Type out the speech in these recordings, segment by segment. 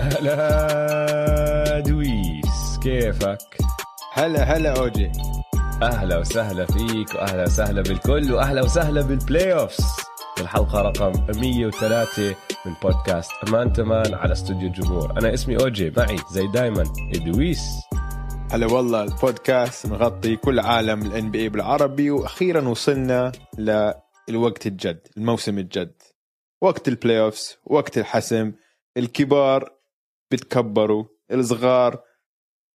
هلا دويس كيفك؟ هلا هلا أوجي. أهلا وسهلا فيك وأهلا وسهلا بالكل وأهلا وسهلا بال playoffs الحلقة رقم 103 من بودكاست أمان تمان على استوديو الجمهور. أنا اسمي أوجي معي زي دايما ادويس هلا والله البودكاست مغطي كل عالم ال NBA بالعربي وأخيرا وصلنا للوقت الجد الموسم الجد. وقت ال playoffs وقت الحسم الكبار بتكبروا الصغار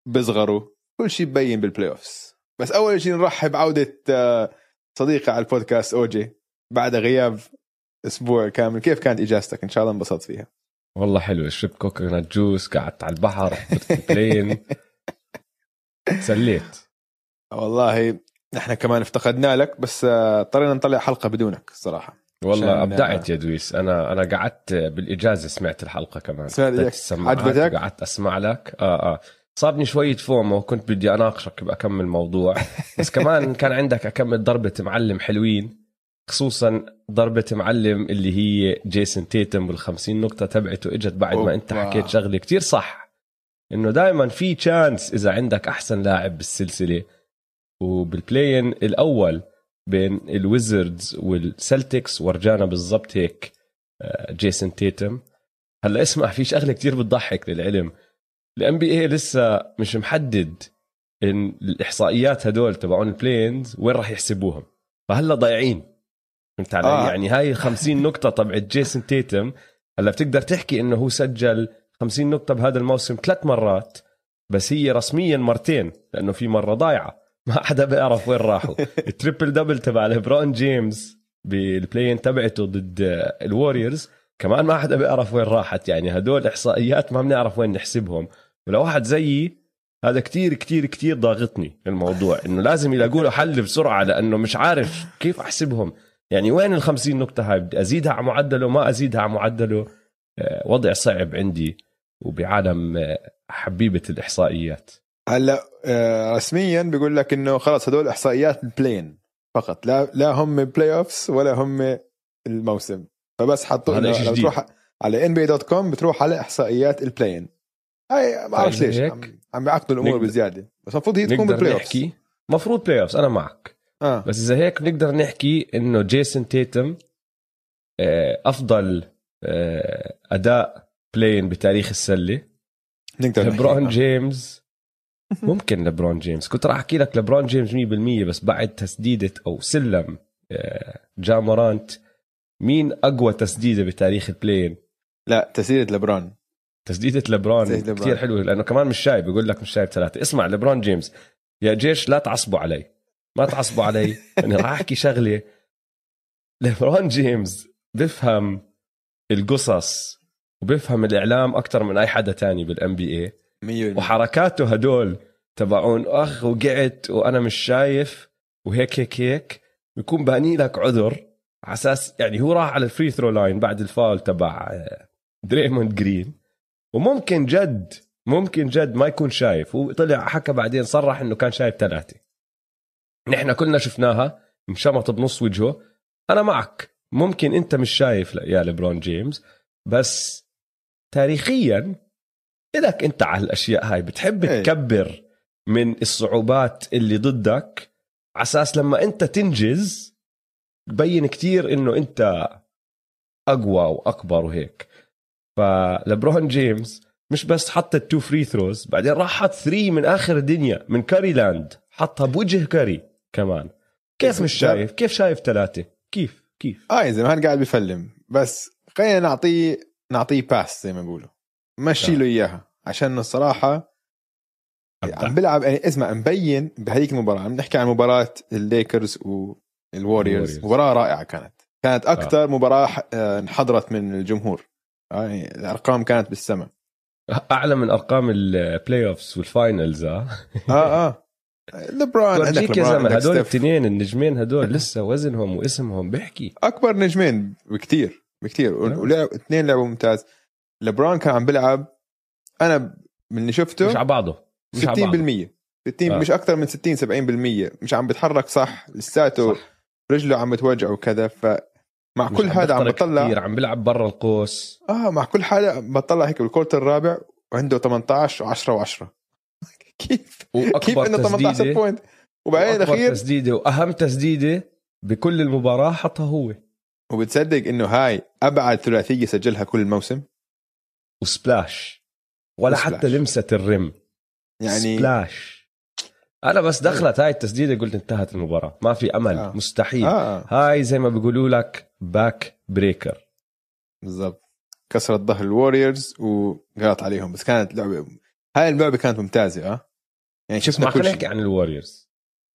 بيصغروا كل شيء ببين بال playoffs بس أول شيء نرحب بعوده آه، صديقي على البودكاست أوجي بعد غياب أسبوع كامل. كيف كانت إجازتك؟ إن شاء الله انبسطت فيها. والله حلو. شربت coconut juice قعدت على البحر رحت بال plane سليت والله نحن كمان افتقدنا لك بس آه، اضطرينا نطلع حلقة بدونك الصراحة. والله أبدعت يا دويس. أنا أنا قعدت بالإجازة سمعت الحلقة كمان. سمعت عجبتك؟ وقعدت أسمع لك. آه آه. صابني شوية فومو كنت بدي أناقشك بأكمل موضوع. بس كمان كان عندك أكمل ضربة معلم حلوين خصوصا ضربة معلم اللي هي جيسون تيتم وال50 نقطة تبعته إجت بعد ما أنت. حكيت شغلة كتير. صح. إنه دائما في تشانس إذا عندك أحسن لاعب بالسلسلة. وبال play-in الأول بين ال Wizards وال Celtics ورجانا بالضبط هيك آه، جيسون تيتم. هلأ اسمع في شغلة كتير بتضحك للعلم. ال NBA لسه مش محدد إن الإحصائيات هدول تبعون ال play-ins وين راح يحسبوهم. فهلأ ضايعين. فهمت علي؟ آه. يعني هاي ال 50 نقطة تبعت جيسون تيتم. هلأ بتقدر تحكي إنه هو سجل 50 نقطة بهذا الموسم ثلاث مرات بس هي رسميا مرتين لأنه في مرة ضايعة. ما حدا بيعرف وين راحوا. ال triple double تبع ليبرون جيمس بال play-in تبعته ضد ال Warriors كمان ما حدا بيعرف وين راحت. يعني هدول إحصائيات ما بنعرف وين نحسبهم. ولو واحد زيي هذا كتير كتير كتير ضاغطني الموضوع. إنه لازم يلاقوا له حل بسرعة لأنه مش عارف كيف أحسبهم. يعني وين ال 50 نقطة هاي؟ بدي أزيدها على معدله ما أزيدها على معدله. آه، وضع صعب عندي وبعالم آه، حبيبة الإحصائيات. هلا آه، رسميا بيقول لك إنه خلاص هدول إحصائيات ال play-in فقط. لا لا هم playoffs ولا هم الموسم. فبس حطوا إنه إشي لو. تروح على NBA dot com بتروح على إحصائيات ال play-in هاي ما بعرف فإذا ليش عم, عم بيعقدوا الأمور نقدر- بزيادة. بس المفروض هي تكون بال playoffs نحكي؟ مفروض playoffs أنا معك. آه. بس إذا هيك بنقدر نحكي إنه جيسون تيتم آه، أفضل آه، أداء play-in بتاريخ السلة. نقدر آه. جيمس ممكن لبرون جيمس. كنت راح أحكي لك لبرون جيمس 100% بس بعد تسديدة أو سلم آه، جا مورانت. مين أقوى تسديدة بتاريخ ال play-in؟ لا تسديدة لبرون تسديدة لبرون تسديدة لبرون. كثير حلوة لأنه كمان مش شايف بيقول لك مش شايف ثلاثة. اسمع لبرون جيمس يا جيش لا تعصبوا علي. ما تعصبوا علي. أنا راح أحكي شغلة. لبرون جيمس بفهم القصص وبفهم الإعلام أكثر من أي حدا تاني بال NBA 100% وحركاته هدول تبعون أخ وقعت وأنا مش شايف وهيك هيك هيك بيكون باني لك عذر على أساس يعني هو راح على ال free throw line بعد الفاول تبع آه، دريموند جرين وممكن جد ممكن جد ما يكون شايف. هو طلع حكى بعدين صرح إنه كان شايف ثلاثة. نحن كلنا شفناها انشمط بنص وجهه. أنا معك. ممكن أنت مش شايف يا ليبرون جيمس بس تاريخيا إلك أنت على الأشياء هاي بتحب إيه. تكبر من الصعوبات اللي ضدك على أساس لما أنت تنجز تبين كتير إنه أنت أقوى وأكبر وهيك. فلبرون جيمس مش بس حط ال two free throws بعدين راح حط three من آخر الدنيا من Curry land حطها بوجه كاري كمان. كيف مش شايف؟ كيف شايف ثلاثة؟ كيف؟ كيف؟ آه يا زلمة هان قاعد بيفلم. بس خلينا نعطيه نعطيه pass زي ما بيقولوا. مشي. له إياها. عشان الصراحة عم بيلعب يعني اسمع مبين بهذيك المباراة. عم نحكي عن مباراة الليكرز والوريورز الوريورز. مباراة رائعة كانت. كانت أكثر آه. مباراه آه، انحضرت من الجمهور. آه، يعني الأرقام كانت بالسماء. أعلى من أرقام ال playoffs وال finals آه. آه لبران عندك يا زلمة هدول. الاثنين النجمين هدول لسه وزنهم واسمهم بيحكي. أكبر نجمين بكتير بكتير. نعم. ولعب اثنين لعبوا ممتاز. لبران كان عم بيلعب أنا من اللي شفته مش على بعضه مش على 60% بعضه 60 آه. مش أكثر من 60 70% مش عم بيتحرك صح لساته صح. رجله عم بتوجع وكذا ف مع كل هذا عم بطلع كتير عم بيلعب برا القوس. آه مع كل حاجة بطلع هيك بالكورتر الرابع وعنده 18 و10 و10 كيف؟ كيف واكبر إنه 18 تسديده point وبعدين وأكبر الأخير تسديدة. وأهم تسديدة بكل المباراة حطها هو. وبتصدق إنه هاي أبعد ثلاثية سجلها كل الموسم و splash ولا و splash. حتى لمسة ال rim. يعني splash أنا بس دخلت هاي التسديدة قلت انتهت المباراة. ما في أمل. آه. مستحيل. آه. هاي زي ما بيقولوا لك back breaker بالضبط. كسرت ظهر الوريورز وقالت عليهم. بس كانت لعبه هاي اللعبة كانت ممتازة آه يعني شفنا كل شيء. نحكي عن الوريورز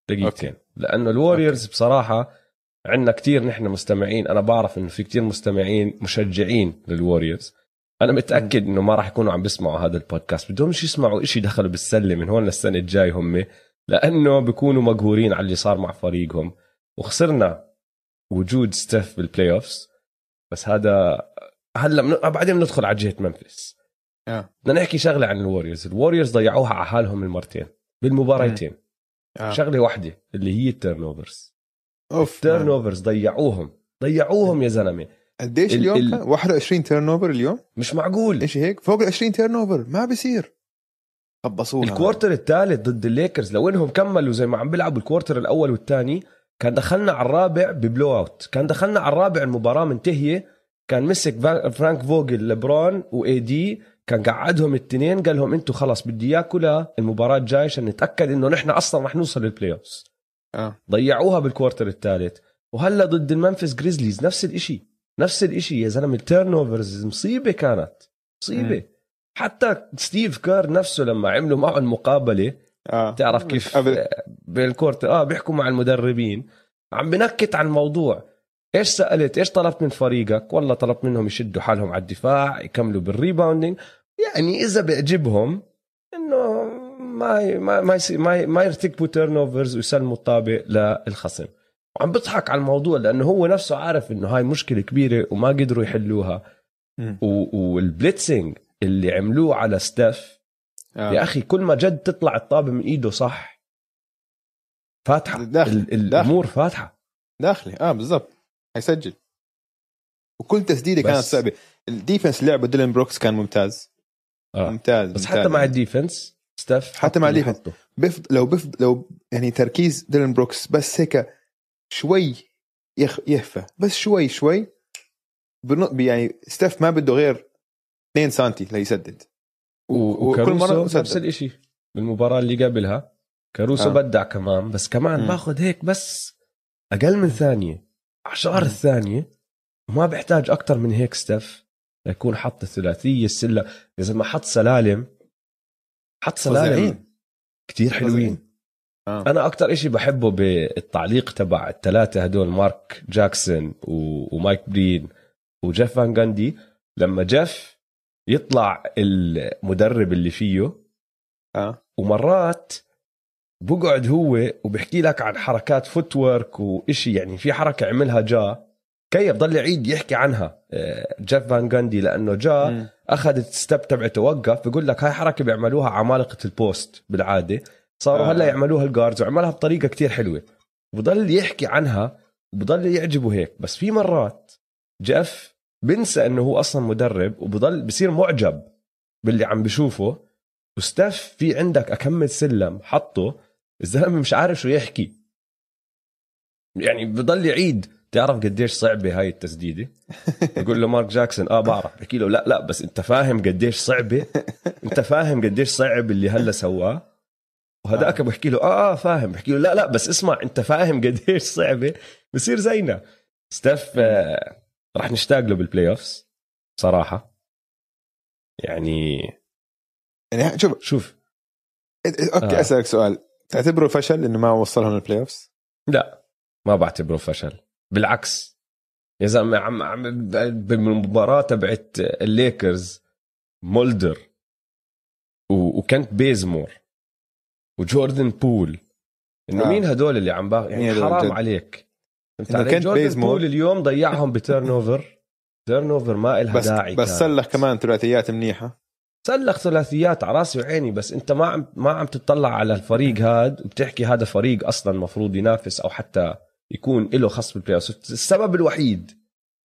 دقيقتين. لأنه الوريورز بصراحة عندنا كتير نحن مستمعين. أنا بعرف إنه في كتير مستمعين مشجعين للوريورز أنا متأكد إنه ما راح يكونوا عم بيسمعوا هذا البودكاست. بدهمش يسمعوا إشي دخلوا بالسلة من هون للسنة الجاي هم لأنه بيكونوا مقهورين على اللي صار مع فريقهم. وخسرنا وجود ستيف بال playoffs بس هذا هلأ من... بعدين بندخل على جهة منفس. آه. بدنا نحكي شغلة عن الوريورز الوريورز ضيعوها على حالهم المرتين بالمباريتين. آه. شغلة واحدة اللي هي ال turnovers أوف ال turnovers ضيعوهم ضيعوهم يا زلمة. قديش ال- اليوم ال- كان؟ 21 turnover اليوم؟ مش معقول. إيش هيك؟ فوق ال 20 turnover ما بصير خبصونا ال quarter الثالث ضد الليكرز لو إنهم كملوا زي ما عم بيلعبوا ال quarter الأول والثاني كان دخلنا على الرابع ب blowout كان دخلنا على الرابع المباراة منتهية. كان مسك فرانك فوجل لبرون و AD كان قعدهم الاثنين قال لهم أنتم خلص بدي اياكم للمباراة الجاية عشان نتأكد إنه نحن أصلا رح نوصل لل playoffs آه. ضيعوها بال quarter الثالث. وهلأ ضد المنفس جريزليز نفس الإشي. نفس الإشي يا زلمة ال turnovers مصيبة كانت مصيبة. مم. حتى ستيف كير نفسه لما عملوا معه المقابلة آه. تعرف كيف قبل. آه، بال court آه بيحكوا مع المدربين عم بنكت عن الموضوع. إيش سألت؟ إيش طلبت من فريقك؟ والله طلبت منهم يشدوا حالهم على الدفاع يكملوا بال rebounding. يعني إذا بيعجبهم إنه ما ما ما ما, ما يرتكبوا turnovers ويسلموا الطابة للخصم. وعم بضحك على الموضوع لأنه هو نفسه عارف إنه هاي مشكلة كبيرة وما قدروا يحلوها. مم. و- وال blitzing اللي عملوه على ستيف آه. يا أخي كل ما جد تطلع الطابة من إيده صح. فاتحة. داخل- ال- الأمور فاتحة. داخلي آه بالضبط. حيسجل. وكل تسديدة كانت صعبة. ال defense لعبه ديلان بروكس كان ممتاز. آه. ممتاز بس ممتاز. حتى مع ال defense ستيف حتى مع ال defense. بفض... لو بفض... لو يعني تركيز ديلان بروكس بس هيك شوي يخ... يهفى بس شوي شوي. يعني ستيف ما بده غير 2 سنتي ليسدد وكل مرة نفس الإشي بالمباراة اللي قبلها كاروسو آه. بدع كمان بس كمان. باخذ هيك بس أقل من ثانية عشر مم. الثانية وما بحتاج أكثر من هيك ستيف ليكون حط الثلاثية السلة إذا ما حط سلالم حط سلالم فظيعين. حلوين آه. أنا أكثر إشي بحبه بالتعليق تبع الثلاثه هدول مارك جاكسون و... ومايك برين وجيف فان جاندي لما جيف يطلع المدرب اللي فيه آه ومرات بقعد هو وبحكي لك عن حركات footwork وإشي يعني في حركة عملها جا كي بضل يعيد يحكي عنها آه، جيف فان جاندي لأنه جا. اخذ ال step تبعته وقف بقول لك هاي حركة بيعملوها عمالقة ال post بالعادة صاروا آه. هلا يعملوها ال guards وعملها بطريقة كتير حلوة. وبضل يحكي عنها وبضل يعجبه هيك. بس في مرات جيف بنسى إنه هو أصلا مدرب وبضل بصير معجب باللي عم بشوفه. وستاف في عندك أكمل سلم حطه. الزلمة مش عارف شو يحكي. يعني بضل يعيد. تعرف قديش صعبة هاي التسديدة؟ بقول له مارك جاكسون آه بعرف. بحكي له لا لا بس أنت فاهم قديش صعبة. أنت فاهم قديش صعب اللي هلا سواه. وهداك بحكي له آه آه فاهم. بحكي له لا لا بس اسمع أنت فاهم قديش صعبة. بصير زينا. ستيف آه راح نشتاق له بال playoffs صراحة. يعني يعني شوف شوف. أوكي آه. أسألك سؤال. تعتبره فشل إنه ما وصلهم لل playoffs؟ لا ما بعتبره فشل. بالعكس. يا زلمة عم عم بالمباراة تبعت الليكرز مولدر و- وكنت بيزمور. وجوردن بول إنه آه. مين هدول اللي عم باخ يعني حرام جد؟ عليك إنه علي كنت جوردن بيزمور. بول اليوم ضيعهم بتيرن اوفر تيرن اوفر ما إلها بس داعي بس. سلخ كمان ثلاثيات منيحة سلخ ثلاثيات على راسي وعيني بس أنت ما عم ما عم تطلع على الفريق هاد وبتحكي هذا فريق أصلا مفروض ينافس أو حتى يكون له خص بالبلاي أوف. السبب الوحيد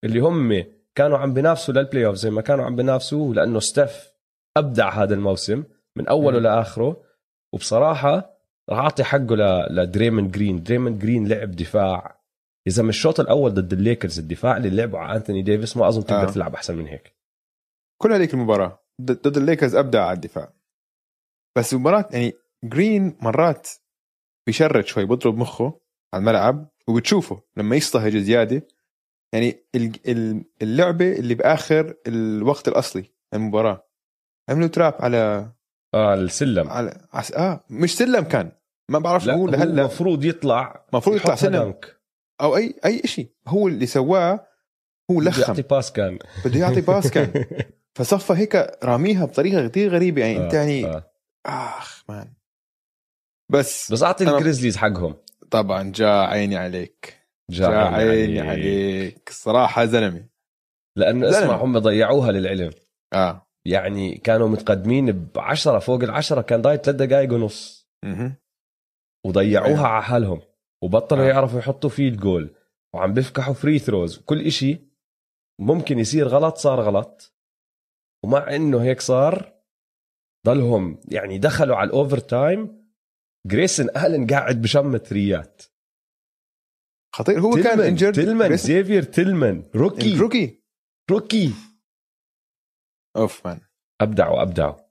اللي هم كانوا عم بينافسوا لل playoff زي ما كانوا عم بينافسوا لأنه ستيف أبدع هذا الموسم من أوله. لآخره وبصراحة راح أعطي حقه لدريمن جرين. دريمن جرين لعب دفاع. إذا من الشوط الأول ضد الليكرز الدفاع اللي لعبه على أنتوني ديفيس ما أظن تقدر آه. تلعب أحسن من هيك. كل هذيك المباراة ضد الليكرز أبدع على الدفاع. بس مباراه يعني جرين مرات بيشرد شوي بضرب مخه على الملعب وبتشوفه لما يصطهج زيادة. يعني ال- ال- اللعبة اللي بآخر الوقت الأصلي المباراه عملوا تراب على آه السلم. على عس... آه مش سلم كان. ما بعرف هو لهلا المفروض يطلع المفروض يطلع سلم. أو اي أي شيء هو اللي سواه هو بده لخم. يعطي باس كان. بده يعطي باس كان. فصفى هيك راميها بطريقة كثير غريبة. يعني أنت آه، يعني آه. آخ man. بس بس أعطي أنا- الجريزليز حقهم. طبعا جا عيني عليك. جا جا عيني عليك. الصراحه زلمة. لأنه. اسمع هم ضيعوها للعلم. آه. يعني كانوا متقدمين بعشرة فوق العشرة كان ضايع ثلاث دقائق ونص. وضيعوها أيوة. على حالهم وبطلوا آه. يعرفوا يحطوا field goal وعم بيفكحوا free throws وكل إشي ممكن يصير غلط صار غلط. ومع إنه هيك صار ضلهم يعني دخلوا على الاوفر تايم جريسن آلن قاعد بشمت ثريات خطير. هو كان انجرد تلمن زيفير تلمن روكي روكي روكي اوف مان ابدعوا ابدعوا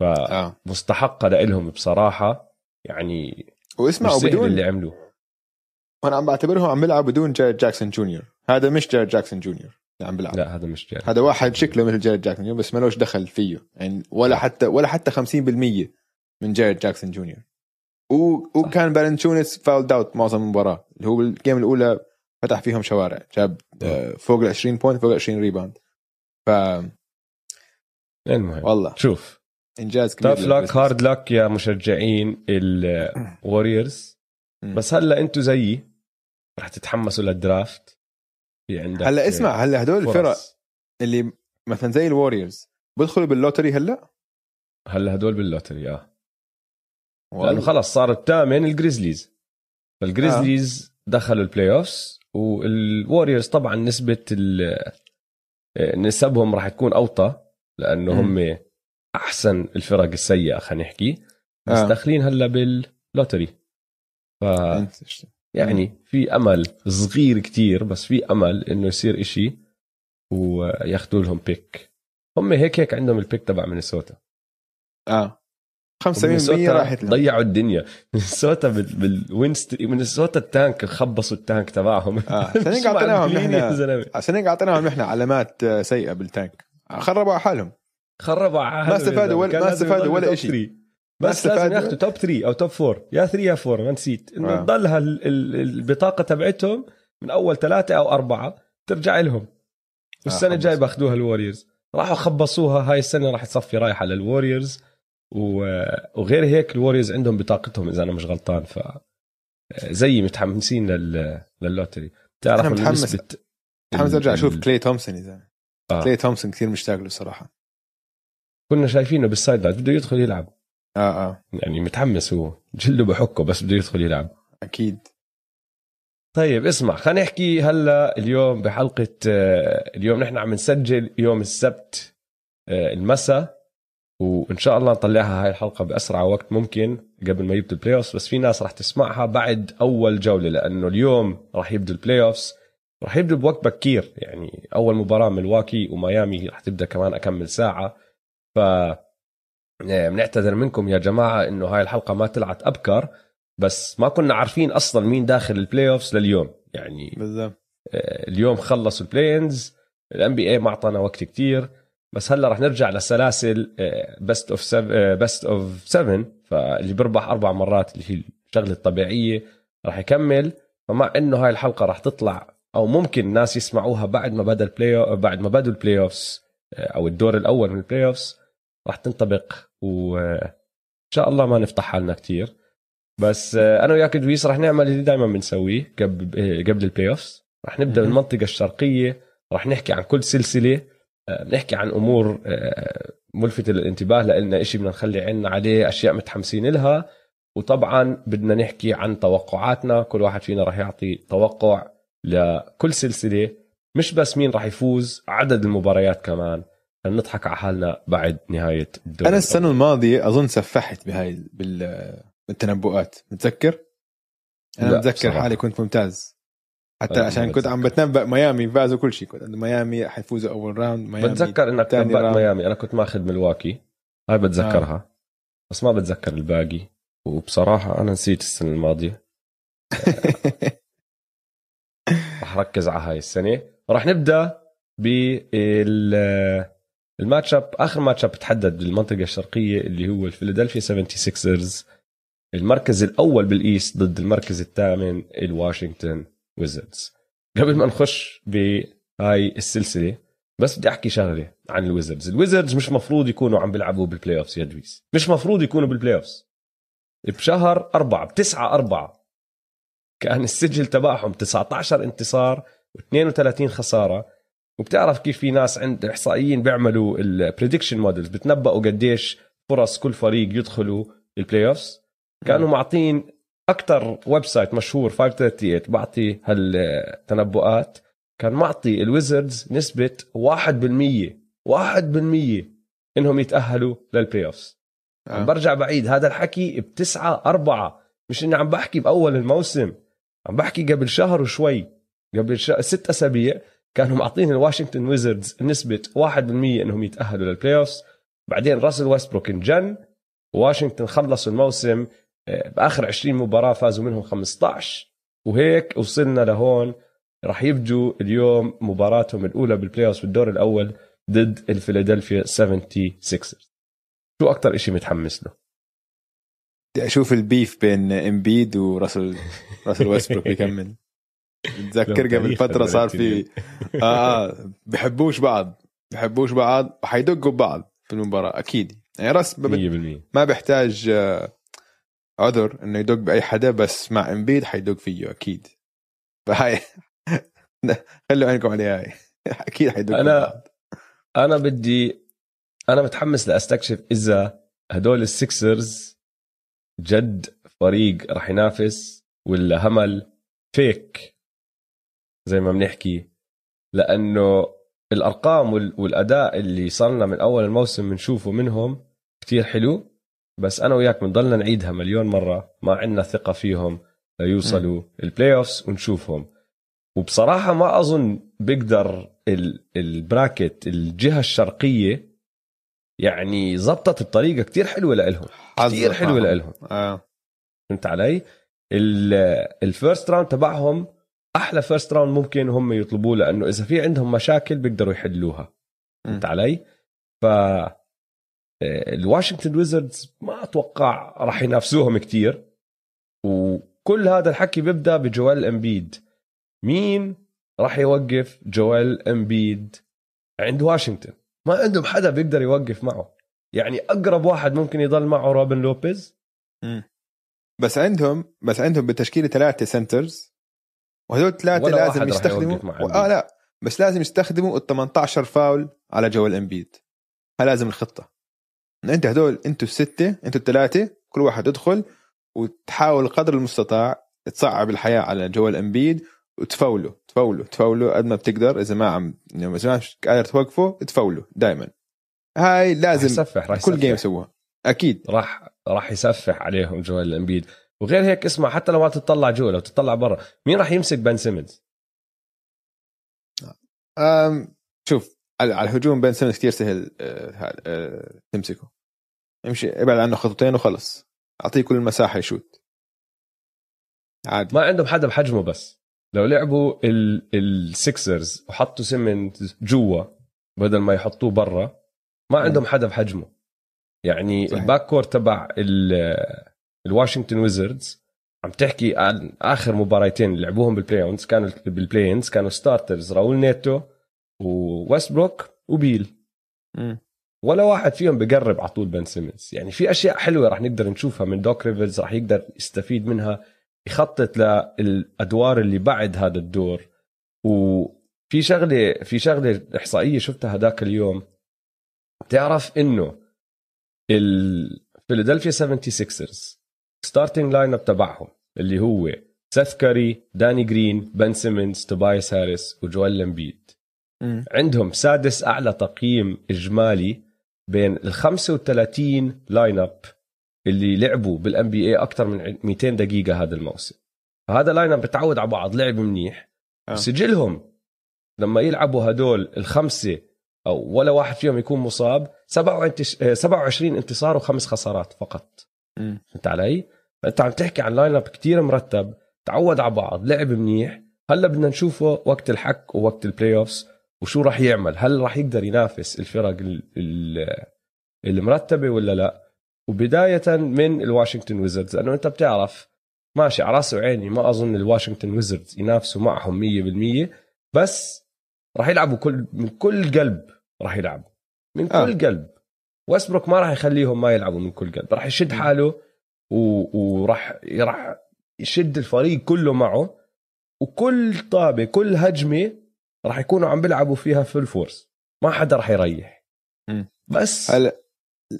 فمستحقة لهم بصراحة. يعني واسمع مش سهل وبدون اللي عملوه. أنا عم بعتبرهم عم بيلعب بدون جارد جاكسون جونيور. هذا مش جارن جاكسون جونيور اللي عم بيلعب. لا هذا مش جاي هذا واحد شكله مثل جارن جاكسون جونيور بس مالوش دخل فيه. يعني ولا حتى ولا حتى 50% من جارن جاكسون جونيور. و... وكان بال intentions fouled out معظم المباراة. اللي هو بال game الأولى فتح فيهم شوارع. جاب آه، فوق ال 20 point فوق ال 20 rebound ف المهم والله. شوف. إنجاز كبير tough luck. hard luck يا مشجعين الوريورز. بس هلا أنتم زيي رح تتحمسوا لل draft في عندك هلا اسمع هلا هدول. الفرق اللي مثلا زي الوريورز بدخلوا بال lottery هلا؟ هلا هدول بال lottery آه. لأنه. خلص صار الثامن الجريزليز فالجريزليز دخلوا ال playoffs والوريورز طبعا نسبة نسبهم راح تكون أوطى. لأنه. هم أحسن الفرق السيئة خلينا نحكي. بس آه. داخلين هلا بال lottery. ف يعني في أمل صغير كتير بس في أمل إنه يصير إشي وياخذوا لهم pick هم هيك هيك عندهم ال pick تبع مينيسوتا. آه. 75% مينيسوتا راحت لهم. ضيعوا الدنيا. مينيسوتا بال- بال wins مينيسوتا ال tank خبصوا ال tank تبعهم. آه. عشان هيك أعطيناهم نحن زلمة؟ عشان هيك أعطيناهم نحن علامات آه، سيئة بال tank. خربوا على حالهم خربوا على ما هذا استفادوا. ولا- ما استفادوا ولا. ما بس لازم. ياخذوا top 3 أو top 4 يا 3 يا 4 ما نسيت إنه آه. ال- البطاقة تبعتهم من أول ثلاثة أو أربعة ترجع لهم والسنة آه، الجاية خبصوا. بأخذوها الوريورز راحوا خبصوها هاي السنة راح تصفي رايحه للوريورز وغير هيك الوريورز عندهم بطاقتهم إذا أنا مش غلطان ف زي متحمسين لل... لل lottery بتعرف متحمس. متحمس أرجع أشوف كلي تومسون اذا آه. كلي تومسون كثير مشتاق له صراحة. كنا شايفينه بال sideline بده يدخل يلعب. آه آه. يعني متحمس هو. جلده بحكه بس بده يدخل يلعب. أكيد. طيب اسمع خلينا نحكي هلأ اليوم بحلقة آه، اليوم نحن عم نسجل يوم السبت آه، المساء. وإن شاء الله نطلعها هاي الحلقة بأسرع وقت ممكن قبل ما يبدوا ال playoffs بس في ناس راح تسمعها بعد أول جولة لأنه اليوم راح يبدوا ال playoffs راح يبدوا بوقت بكير يعني أول مباراة ملواكي وميامي راح تبدأ كمان أكمل ساعة. ف بنعتذر منكم يا جماعة إنه هاي الحلقة ما طلعت أبكر بس ما كنا عارفين أصلا مين داخل ال playoffs لليوم. يعني بالضبط. آه، اليوم خلصوا ال play-ins ال NBA ما أعطانا وقت كتير. بس هلأ رح نرجع لسلاسل best of best of 7 فاللي بيربح أربع مرات اللي هي الشغلة الطبيعية رح يكمل. فمع إنه هاي الحلقة رح تطلع أو ممكن الناس يسمعوها بعد ما بدأ ال play بعد ما بدوا ال playoffs أو الدور الأول من ال playoffs رح تنطبق. وإن شاء الله ما نفتح حالنا كتير. بس آه، أنا وياك دويس رح نعمل اللي دائما بنسويه قبل آه، قبل ال playoffs رح نبدا. بالمنطقة الشرقية. رح نحكي عن كل سلسلة آه، بنحكي عن أمور آه، ملفته للانتباه لنا شيء بدنا نخلي عنا عليه أشياء متحمسين لها وطبعا بدنا نحكي عن توقعاتنا. كل واحد فينا رح يعطي توقع لكل سلسلة مش بس مين راح يفوز عدد المباريات كمان. نضحك على حالنا بعد نهاية الدوري أنا السنة الماضية أظن سفحت بهاي بالتنبؤات. متذكر؟ أنا متذكر حالي كنت ممتاز. حتى عشان كنت عم بتنبأ ميامي فازوا كل شيء. كنت ميامي حيفوزوا أول راوند ميامي بتذكر إنك تنبأت ميامي. أنا كنت ماخذ ملواكي. هاي بتذكرها. آه. بس ما بتذكر الباقي. وبصراحة أنا نسيت السنة الماضية. رح ركز على هاي السنة. وراح نبدأ بال ال matchup آخر matchup تحدد بالمنطقة الشرقية اللي هو الفيلادلفيا 76ers المركز الأول بال East ضد المركز الثامن ال Washington Wizards. قبل ما نخش بهاي السلسلة بس بدي أحكي شغلة عن ال Wizards. ال Wizards مش مفروض يكونوا عم بيلعبوا بال playoffs يا دويس. مش مفروض يكونوا بال playoffs بشهر أربعة بتسعة أربعة كان السجل تبعهم 19 انتصار و32 خسارة. وبتعرف كيف في ناس عند إحصائيين بيعملوا ال prediction models بتنبأوا قديش فرص كل فريق يدخلوا ال playoffs كانوا معطين أكثر website مشهور 538 بعطي هالتنبؤات. كان معطي ال Wizards نسبة 1% 1% إنهم يتأهلوا لل playoffs آه. عم برجع بعيد هذا الحكي بتسعة أربعة مش إني عم بحكي بأول الموسم. عم بحكي قبل شهر وشوي قبل ش... ست أسابيع كانوا معطين ال Washington Wizards نسبة 1% إنهم يتأهلوا لل playoffs بعدين راسل ويستبروك injured واشنطن خلصوا الموسم آه، بآخر 20 مباراة فازوا منهم 15 وهيك وصلنا لهون راح يبدوا اليوم مباراتهم الأولى بال playoff بالدور الأول ضد الفيلادلفيا 76 شو أكثر شيء متحمس له؟ بدي أشوف ال beef بين إمبيد وراسل راسل ويستبروك بيكمل بتذكر قبل فترة صار في آه, آه بحبوش بعض بحبوش بعض وحيدقروا ببعض في المباراة أكيد. يعني راس ما بيحتاج آه، عذر إنه يدق بأي حدا بس مع إمبيد حيدق فيه أكيد. فهاي خلوا عينكم عليها هاي. أكيد حيدق أنا أنا بدي أنا متحمس لأستكشف إذا هدول السكسرز جد فريق راح ينافس ولا همل؟ فيك زي ما بنحكي. لأنه الأرقام والأداء اللي صار من أول الموسم بنشوفه منهم كتير حلو بس أنا وياك بنضلنا نعيدها مليون مرة. ما عندنا ثقة فيهم ليوصلوا ال playoffs ونشوفهم. وبصراحة ما أظن بيقدر ال bracket الجهة الشرقية يعني زبطت بطريقه كتير حلوة لإلهم كتير حلوة لإلهم. آه. فهمت علي؟ ال first round تبعهم أحلى first round ممكن هم يطلبوه لأنه إذا في عندهم مشاكل بيقدروا يحلوها. فهمت علي؟ ف ال Washington Wizards ما أتوقع راح ينافسوهم كتير. وكل هذا الحكي بيبدأ بجوال إمبيد. مين راح يوقف جوال إمبيد؟ عند واشنطن ما عندهم حدا بيقدر يوقف معه. يعني أقرب واحد ممكن يضل معه روبن لوبيز. بس عندهم بس عندهم بالتشكيلة ثلاثة centers وهذول ثلاثة لازم يستخدموا و... آه لا بس لازم يستخدموا ال 18 فاول على جوال امبيد هذا لازم الخطة. انت هدول أنتوا الستة أنتوا الثلاثة كل واحد يدخل وتحاول قدر المستطاع تصعب الحياة على جوال امبيد وتفولوا تفولوا تفولوا قد ما بتقدر. إذا ما عم إذا ما قادر توقفه تفولوا دائما هاي لازم رح يسفح رح كل game يسووها. أكيد. راح راح يسفح عليهم جوال امبيد وغير هيك اسمع حتى لو ما تطلع جوا لو تطلع برا مين راح يمسك بن سيمنز؟ أم شوف على الهجوم بن سيمنز كثير سهل أه أه تمسكه. امشي ابعد عنه خطوتين وخلص. أعطيه كل المساحه يشوت. عادي. ما عندهم حدا بحجمه بس. لو لعبوا ال Sixers وحطوا سيمنز جوا بدل ما يحطوه برا ما عندهم حدا بحجمه. يعني صحيح. ال backcourt تبع ال Washington Wizards عم تحكي عن آخر مباراتين اللي لعبوهم بال play كانوا بال play-ins كانوا starters راول نيتو وويستبروك وبيل م. ولا واحد فيهم بقرب على طول بن سيمنز يعني في أشياء حلوة رح نقدر نشوفها من دوك ريفرز رح يقدر يستفيد منها يخطط للأدوار اللي بعد هذا الدور وفي شغله في شغلة إحصائية شفتها هذاك اليوم بتعرف إنه الفيلادلفيا 76ers starting lineup تبعهم اللي هو سيث كاري داني جرين بن سيمنز توبايس هاريس وجوال إمبيد مم. عندهم سادس أعلى تقييم إجمالي بين ال 35 lineup اللي لعبوا بال NBA أكثر من 200 دقيقة هذا الموسم فهذا lineup بتعود على بعض لعب منيح آه. سجلهم لما يلعبوا هدول الخمسة أو ولا واحد فيهم يكون مصاب 27 انتصار وخمس خسارات فقط. فهمت علي؟ فأنت عم تحكي عن lineup كثير مرتب تعود على بعض لعب منيح هلأ بدنا نشوفه وقت الحك ووقت ال playoffs وشو راح يعمل هل راح يقدر ينافس الفرق ال- ال- المرتبة ولا لا وبداية من الواشنطن ويزردز لأنه أنت بتعرف ماشي على راسي وعيني ما أظن الواشنطن ويزردز ينافسوا معهم 100% بس راح يلعبوا كل من كل قلب راح يلعبوا. من كل آه. آه. قلب. ويستبروك ما راح يخليهم ما يلعبوا من كل قلب. راح يشد حاله و- وراح راح يشد الفريق كله معه. وكل طابة كل هجمة راح يكونوا عم بيلعبوا فيها full force ما حدا راح يريح. بس هلا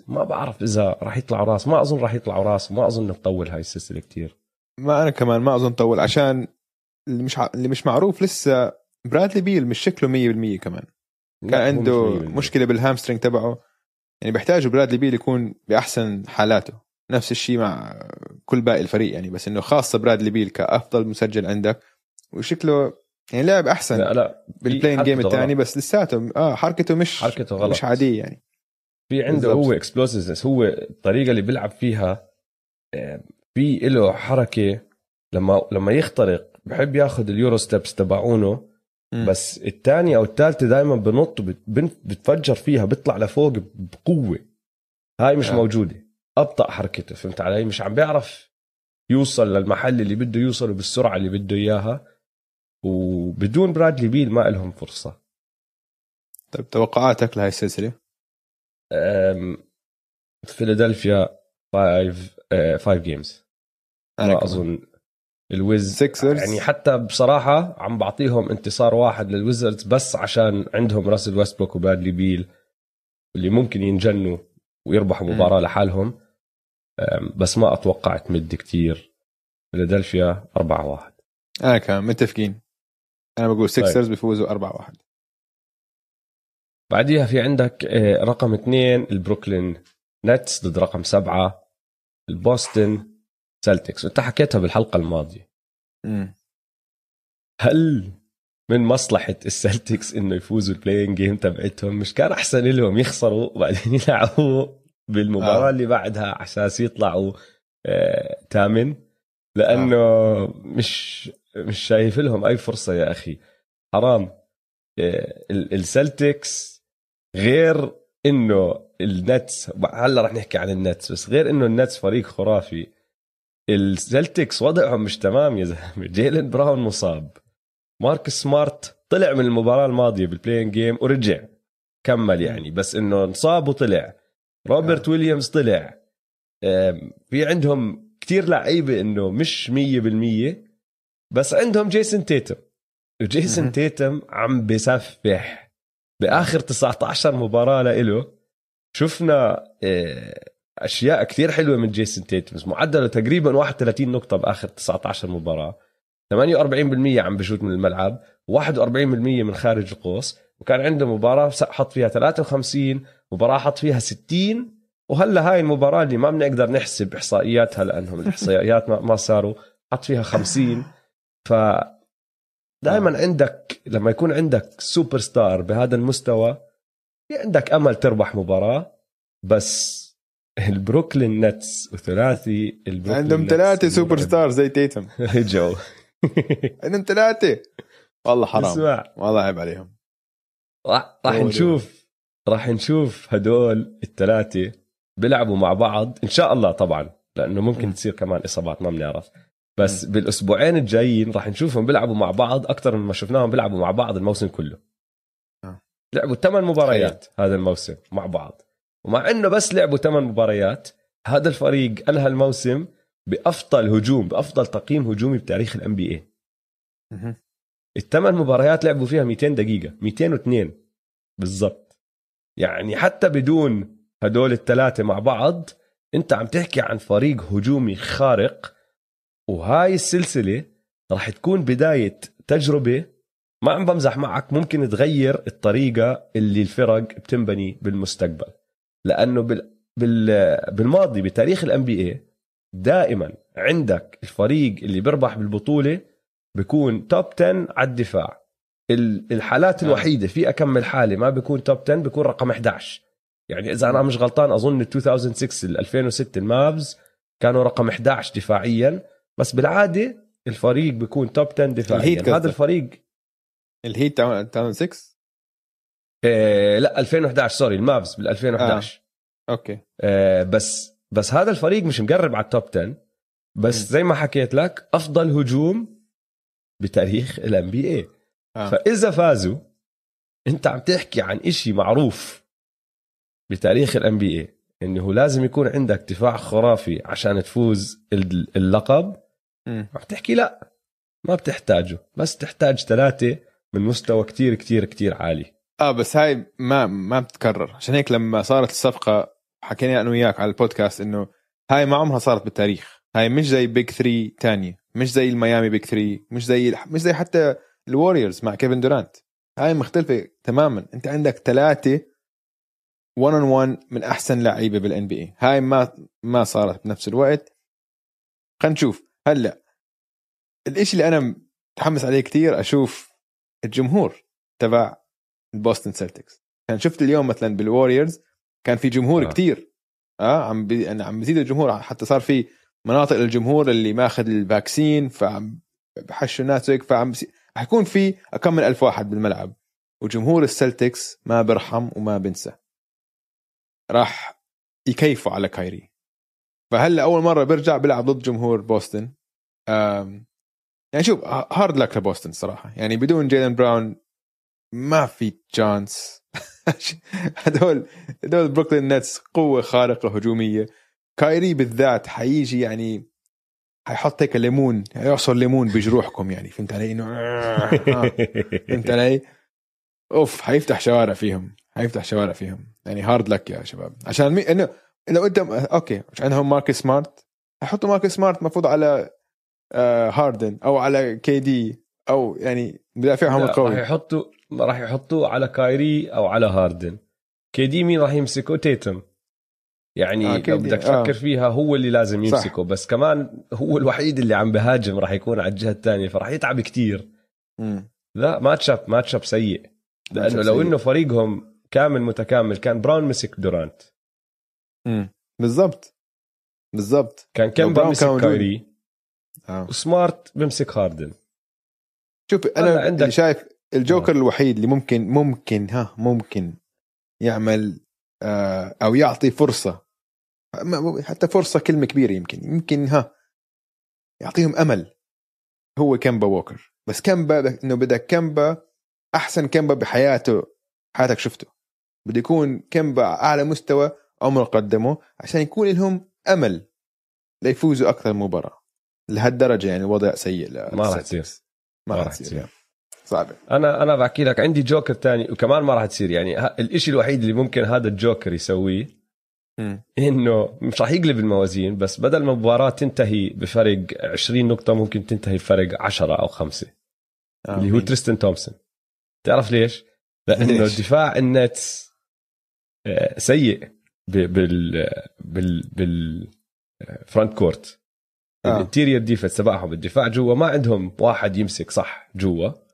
ما بعرف إذا راح يطلعوا راس. ما أظن راح يطلعوا راس. وما أظن تطول هاي السلسلة كتير. ما أنا كمان ما أظن طول عشان اللي مش ع... اللي مش معروف لسه برادلي بيل مش شكله 100% كمان كان عنده مش 100%. مشكلة بال hamstring تبعه يعني بيحتاجوا برادلي بيل يكون بأحسن حالاته نفس الشيء مع كل باقي الفريق يعني بس إنه خاصة برادلي بيل كأفضل مسجل عندك وشكله يعني لعب أحسن لا لا بال play-in game الثاني. بس لساته آه حركته مش حركته غلط. مش عادية يعني في عنده بالضبط. هو explosiveness هو الطريقة اللي بيلعب فيها في له حركة لما لما يخترق بحب ياخذ ال Euro steps تبعونه بس الثاني أو الثالثه دائما بنط بتفجر فيها بيطلع لفوق بقوة. هاي مش آه. موجودة. أبطأ حركته فهمت علي؟ مش عم بيعرف يوصل للمحل اللي بده يوصله بالسرعة اللي بده إياها. وبدون برادلي بيل ما لهم فرصة. طيب توقعاتك لهي السلسلة؟ فيلادلفيا five آه، five games أنا. أظن الويز Sixers يعني حتى بصراحة عم بعطيهم انتصار واحد للويزردز بس عشان عندهم راسل ويستبروك وبرادلي بيل اللي ممكن ينجنوا ويربحوا. مباراة لحالهم. أم، بس ما أتوقع تمد كتير. فيلادلفيا 4 1 أنا كمان متفقين. أنا بقول سيكسرز بيفوزوا 4 1 بعديها في عندك آه، رقم اثنين البروكلين نتس ضد رقم سبعة البوستن. سلتكس. وانت حكيتها بالحلقة الماضية. هل من مصلحة السلتكس إنه يفوزوا ال play-in game تبعتهم؟ مش كان أحسن لهم يخسروا وبعدين يلعبوا بالمباراة آه. اللي بعدها على أساس يطلعوا آه تامن؟ لأنه آه. مش مش شايف لهم أي فرصة يا أخي. حرام. آه ال- السلتكس غير إنه النتس هلا رح نحكي عن النتس بس غير إنه النتس فريق خرافي. السلتكس وضعهم مش تمام يا زلمة. جيلن براون مصاب. مارك سمارت طلع من المباراة الماضية بال play-in game ورجع. كمل يعني. بس إنه انصاب وطلع. روبرت آه. ويليامز طلع. في عندهم كتير لعيبة إنه مش مية بالمية. بس عندهم جيسون تيتم. وجيسون. تيتم عم بسفح بآخر 19 مباراة لإله شفنا آه، أشياء كثير حلوة من جيسون تيتم. معدلة تقريبا 31 نقطة بآخر 19 مباراة. 48% عم بشوت من الملعب. و41% من خارج القوس. وكان عنده مباراة حط فيها 53 مباراة حط فيها 60 وهلأ هاي المباراة اللي ما بنقدر نحسب إحصائياتها لأنهم الإحصائيات ما ما صاروا. حط فيها 50 ف دائما عندك لما يكون عندك سوبر ستار بهذا المستوى في عندك أمل تربح مباراة. بس البروكلين نتس وثلاثي البروكلين عندهم ثلاثة super. star زي تيتم. رجعوا عندهم ثلاثة. والله حرام. اسمع. والله عيب عليهم. راح. نشوف راح نشوف هدول الثلاثة بيلعبوا مع بعض. إن شاء الله طبعا لأنه ممكن م. تصير كمان إصابات ما بنعرف. بس بالأسبوعين الجايين راح نشوفهم بيلعبوا مع بعض أكثر من ما شفناهم بيلعبوا مع بعض الموسم كله. آه. لعبوا ثمان مباريات هذا الموسم مع بعض. ومع إنه بس لعبوا ثمان مباريات هذا الفريق انهى الموسم بأفضل هجوم بأفضل تقييم هجومي بتاريخ الان بي اي. الثمان مباريات لعبوا فيها 200 دقيقة 202 بالضبط. يعني حتى بدون هدول الثلاثة مع بعض أنت عم تحكي عن فريق هجومي خارق وهاي السلسلة راح تكون بداية تجربة. ما عم بمزح معك ممكن تغير الطريقة اللي الفرق بتنبني بالمستقبل. لأنه بال... بال... بالماضي بتاريخ الان بي اي دائما عندك الفريق اللي بيربح بالبطولة بيكون top 10 على الدفاع. الحالات الوحيدة في اكمل حاله ما بيكون top 10 بيكون رقم 11 يعني إذا أنا مش غلطان أظن 2006 2006 المافز كانوا رقم 11 دفاعيا بس بالعادة الفريق بيكون top 10 دفاعيا. هذا الفريق الهيت تاون 6 إيه لا 2011 sorry المافز بال 2011 آه. okay. إيه بس بس هذا الفريق مش مقرب على ال top 10 بس م. زي ما حكيت لك أفضل هجوم بتاريخ الان بي اي فإذا فازوا أنت عم تحكي عن إشي معروف بتاريخ الان بي اي إنه لازم يكون عندك دفاع خرافي عشان تفوز اللقب. عم تحكي لا ما بتحتاجه. بس تحتاج ثلاثة من مستوى كتير كتير كتير عالي. آه بس هاي ما ما بتتكرر عشان هيك لما صارت الصفقة حكينا أنا وياك على البودكاست إنه هاي ما عمرها صارت بالتاريخ. هاي مش زي big 3 تانية مش زي الميامي big 3 مش زي مش زي حتى الوريورز مع كيفن دورانت هاي مختلفة تماما. أنت عندك ثلاثة 1 on 1 من أحسن لعيبة بالان بي اي هاي ما ما صارت بنفس الوقت. خلينا نشوف. هلأ الإشي اللي أنا متحمس عليه كتير أشوف الجمهور تبع البوستن سيلتكس كان شفت اليوم مثلا بالوريورز كان في جمهور آه. كتير. آه عم بي... عم بزيد الجمهور. حتى صار في مناطق للجمهور اللي ماخذ ال vaccine فعم بحشوا الناس هيك فعم بس... حيكون في كم من ألف واحد بالملعب وجمهور السلتكس ما برحم وما بنسى. راح يكيفوا على كايري. فهلأ أول مرة بيرجع بيلعب ضد جمهور بوسطن يعني شوف hard luck لبوسطن صراحة. يعني بدون جيلن براون ما في chance هدول هدول بروكلين نتس قوة خارقة هجومية. كايري بالذات حيجي يعني حيحط هيك ليمون يعصر ليمون بجروحكم يعني فهمت علي؟ إنه آه، آه. فهمت علي؟ أوف حيفتح شوارع فيهم حيفتح شوارع فيهم. يعني hard luck يا شباب. عشان مي... انه لو انت okay مش عندهم ماركس سمارت حيحطوا ماركس سمارت المفروض على آه هاردن أو على كي دي أو يعني مدافعهم القوي. راح يحطوا راح يحطوه على كايري أو على هاردن. كي دي مين راح يمسكه تيتم. يعني آه لو بدك تفكر آه. فيها هو اللي لازم يمسكه. صح. بس كمان هو الوحيد اللي عم بهاجم راح يكون على الجهة الثانية فراح يتعب كتير. لا matchup matchup سيء. لأنه لو إنه فريقهم كامل متكامل كان براون مسك دورانت. امم بالضبط. بالضبط. كان كم بمسك كايري. آه. وسمارت بمسك هاردن. شوف أنا عندك اللي شايف الجوكر آه. الوحيد اللي ممكن ممكن ها ممكن يعمل آه أو يعطي فرصة. حتى فرصة كلمة كبيرة يمكن. يمكن ها يعطيهم أمل. هو كمبا ووكر. بس كمبا إنه بدك كمبا أحسن كمبا بحياته حياتك شفته. بده يكون كمبا أعلى مستوى عمره قدمه عشان يكون لهم أمل ليفوزوا أكثر مباراة. لهالدرجة يعني الوضع سيء ما راح تصير. ما راح تصير. صعبه أنا أنا بحكي لك عندي جوكر تاني وكمان ما راح تصير. يعني الإشي الوحيد اللي ممكن هذا الجوكر يسويه إنه مش راح يقلب الموازين بس بدل ما المباراة تنتهي بفرق 20 نقطة ممكن تنتهي بفرق 10 أو 5 آه اللي هو تريستن تومسون. تعرف ليش؟ لأنه دفاع النتس آه، سيء بال بال بال front court ال interior defense تبعهم. الدفاع جوا ما عندهم واحد يمسك صح جوا.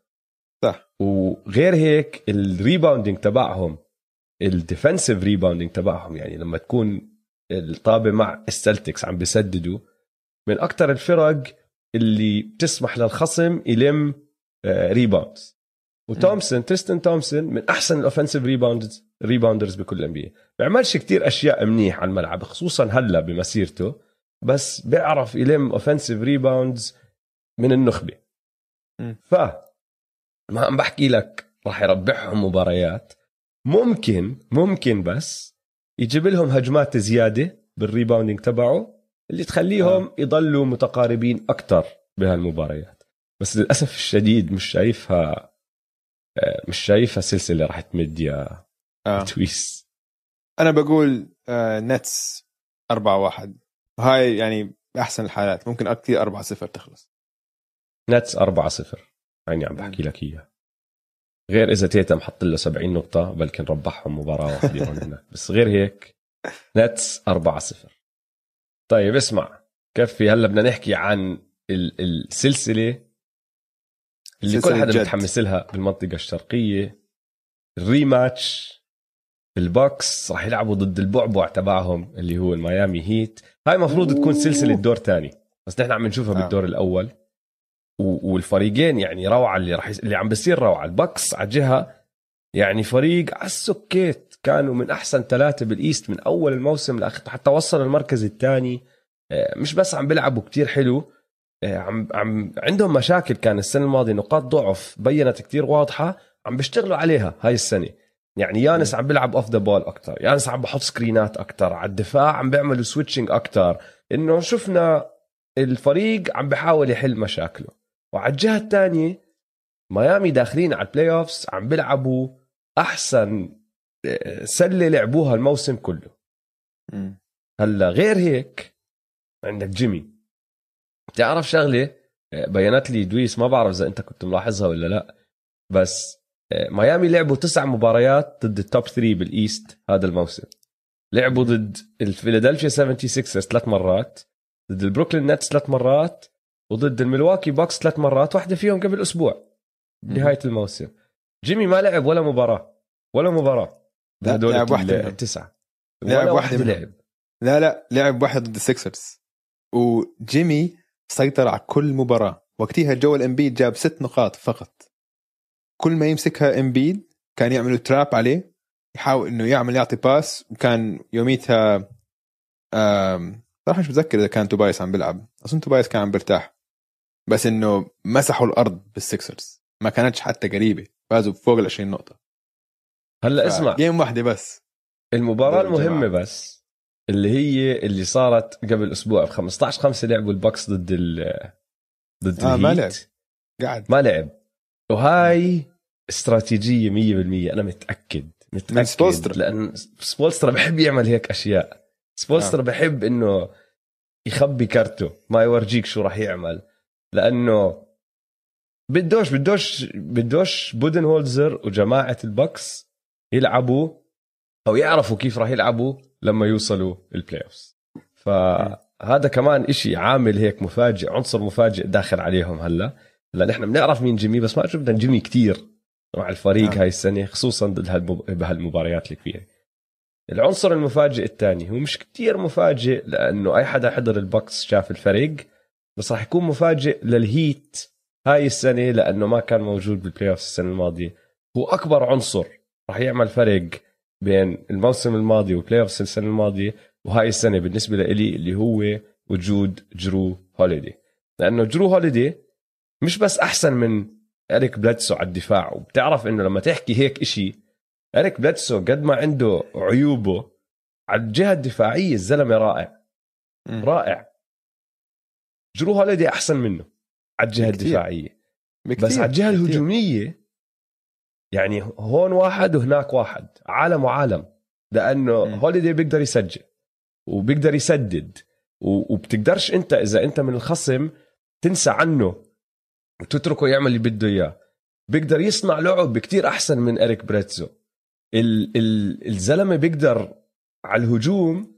صح وغير هيك ال rebounding تبعهم ال defensive rebounding تبعهم يعني لما تكون الطابة مع السلتكس عم بيسددوا من أكثر الفرق اللي بتسمح للخصم يلم rebounds آه، وتومسون تريستن تومسون من أحسن ال offensive rebounds rebounders بكل ال NBA بيعملش كتير أشياء منيح على الملعب خصوصا هلأ بمسيرته بس بيعرف يلم offensive rebounds من النخبة. ف ما عم بحكي لك راح يربحهم مباريات. ممكن ممكن بس يجيب لهم هجمات زيادة بال rebounding تبعه اللي تخليهم آه. يضلوا متقاربين أكثر بهالمباريات. بس للأسف الشديد مش شايفها آه، مش شايفها سلسلة راح تمد يا آه. تويس. أنا بقول آه نتس 4 1 هاي يعني أحسن الحالات. ممكن كثير 4 0 تخلص. نتس 4 0 عيني عم بحكي لك إياها. غير إذا تيتم حط له 70 نقطة بلكن ربحهم مباراة واحدة هون هناك. بس غير هيك نتس 4 0 طيب اسمع كفي هلأ بدنا نحكي عن السلسلة اللي كل حدا متحمس لها بالمنطقة الشرقية. ال rematch البكس راح يلعبوا ضد البعبع تبعهم اللي هو الميامي هيت. هاي المفروض تكون سلسلة دور تاني بس نحن عم نشوفها آه. بالدور الأول. والفريقين يعني روعة اللي راح اللي عم بيصير روعة. البكس على جهه يعني فريق على السكت. كانوا من أحسن ثلاثة بال East من أول الموسم لاخر حتى وصل المركز الثاني. آه، مش بس عم بيلعبوا كتير حلو. آه، عم عم عندهم مشاكل كان السنة الماضية. نقاط ضعف بينت كتير واضحة. عم بيشتغلوا عليها هاي السنة. يعني يانس عم بيلعب off the ball أكثر يانس عم بحط سكرينات أكثر على الدفاع عم بيعملوا switching أكثر إنه شفنا الفريق عم بحاول يحل مشاكله. وعلى الجهة الثانية ميامي داخلين على ال playoffs عم بيلعبوا أحسن آه، سلة لعبوها الموسم كله. هلأ غير هيك عندك جيمي. بتعرف شغلة؟ آه، بينت لي دويس ما بعرف إذا أنت كنت ملاحظها ولا لأ. بس آه، ميامي لعبوا تسع مباريات ضد ال top 3 بال East هذا الموسم. لعبوا ضد الفيلادلفيا 76 ثلاث مرات ضد البروكلين نتس ثلاث مرات وضد الملواكي بكس ثلاث مرات واحدة فيهم قبل أسبوع نهاية الموسم. جيمي ما لعب ولا مباراة ولا مباراة هدول لعب واحدة التسعة لعب واحدة لعب. لا لا لعب واحد ضد السكسرز وجيمي سيطر على كل مباراة. وقتها جوال إمبيد جاب ست نقاط فقط. كل ما يمسكها إمبيد كان يعملوا trap عليه يحاول إنه يعمل يعطي pass. وكان يوميتها صراحة مش متذكر إذا كان توبايس عم بيلعب. أظن توبايس كان عم برتاح بس إنه مسحوا الأرض بالسكسرز ما كانتش حتى قريبة. فازوا فوق ال 20 نقطة. هلا اسمع. game واحدة بس. المباراة المهمة بس اللي هي اللي صارت قبل أسبوع ب 15 5 لعبوا البكس ضد ال ضد آه ما لعب. قاعد. ما لعب. وهاي استراتيجية 100% أنا متأكد. متأكد. سبولسترا. لأن سبولسترا بحب يعمل هيك أشياء. سبولسترا آه. بحب إنه يخبي كارته ما يورجيك شو راح يعمل. لأنه بدوش بدوش بدوش بودن هولزر وجماعة البكس يلعبوا أو يعرفوا كيف راح يلعبوا لما يوصلوا ال playoffs فهذا كمان إشي عامل هيك مفاجئ عنصر مفاجئ داخل عليهم هلا. هلا نحن بنعرف مين جيمي بس ما شفنا جيمي كتير مع الفريق آه. هاي السنة خصوصا ضد بهالمباريات الكبيرة. العنصر المفاجئ الثاني هو مش كتير مفاجئ لأنه أي حدا حضر البكس شاف الفريق. بس راح يكون مفاجئ للهيت هاي السنة لأنه ما كان موجود بال playoff السنة الماضية. هو أكبر عنصر راح يعمل فرق بين الموسم الماضي وال playoff السنة الماضية وهاي السنة بالنسبة لي اللي هو وجود جرو هوليدي لأنه جرو هوليدي مش بس أحسن من اريك بليدسو على الدفاع وبتعرف إنه لما تحكي هيك إشي اريك بليدسو قد ما عنده عيوبه على الجهة الدفاعية الزلمة رائع. م. رائع. جرو هوليدي أحسن منه على الجهة بكتير. الدفاعية بكتير. بس على الجهة الهجومية يعني هون واحد وهناك واحد عالم وعالم لأنه. هوليدي بيقدر يسجل وبيقدر يسدد وبتقدرش أنت إذا أنت من الخصم تنسى عنه وتتركه يعمل اللي بده إياه بيقدر يصنع لعب كتير أحسن من إريك بليدسو ال ال الزلمة بيقدر على الهجوم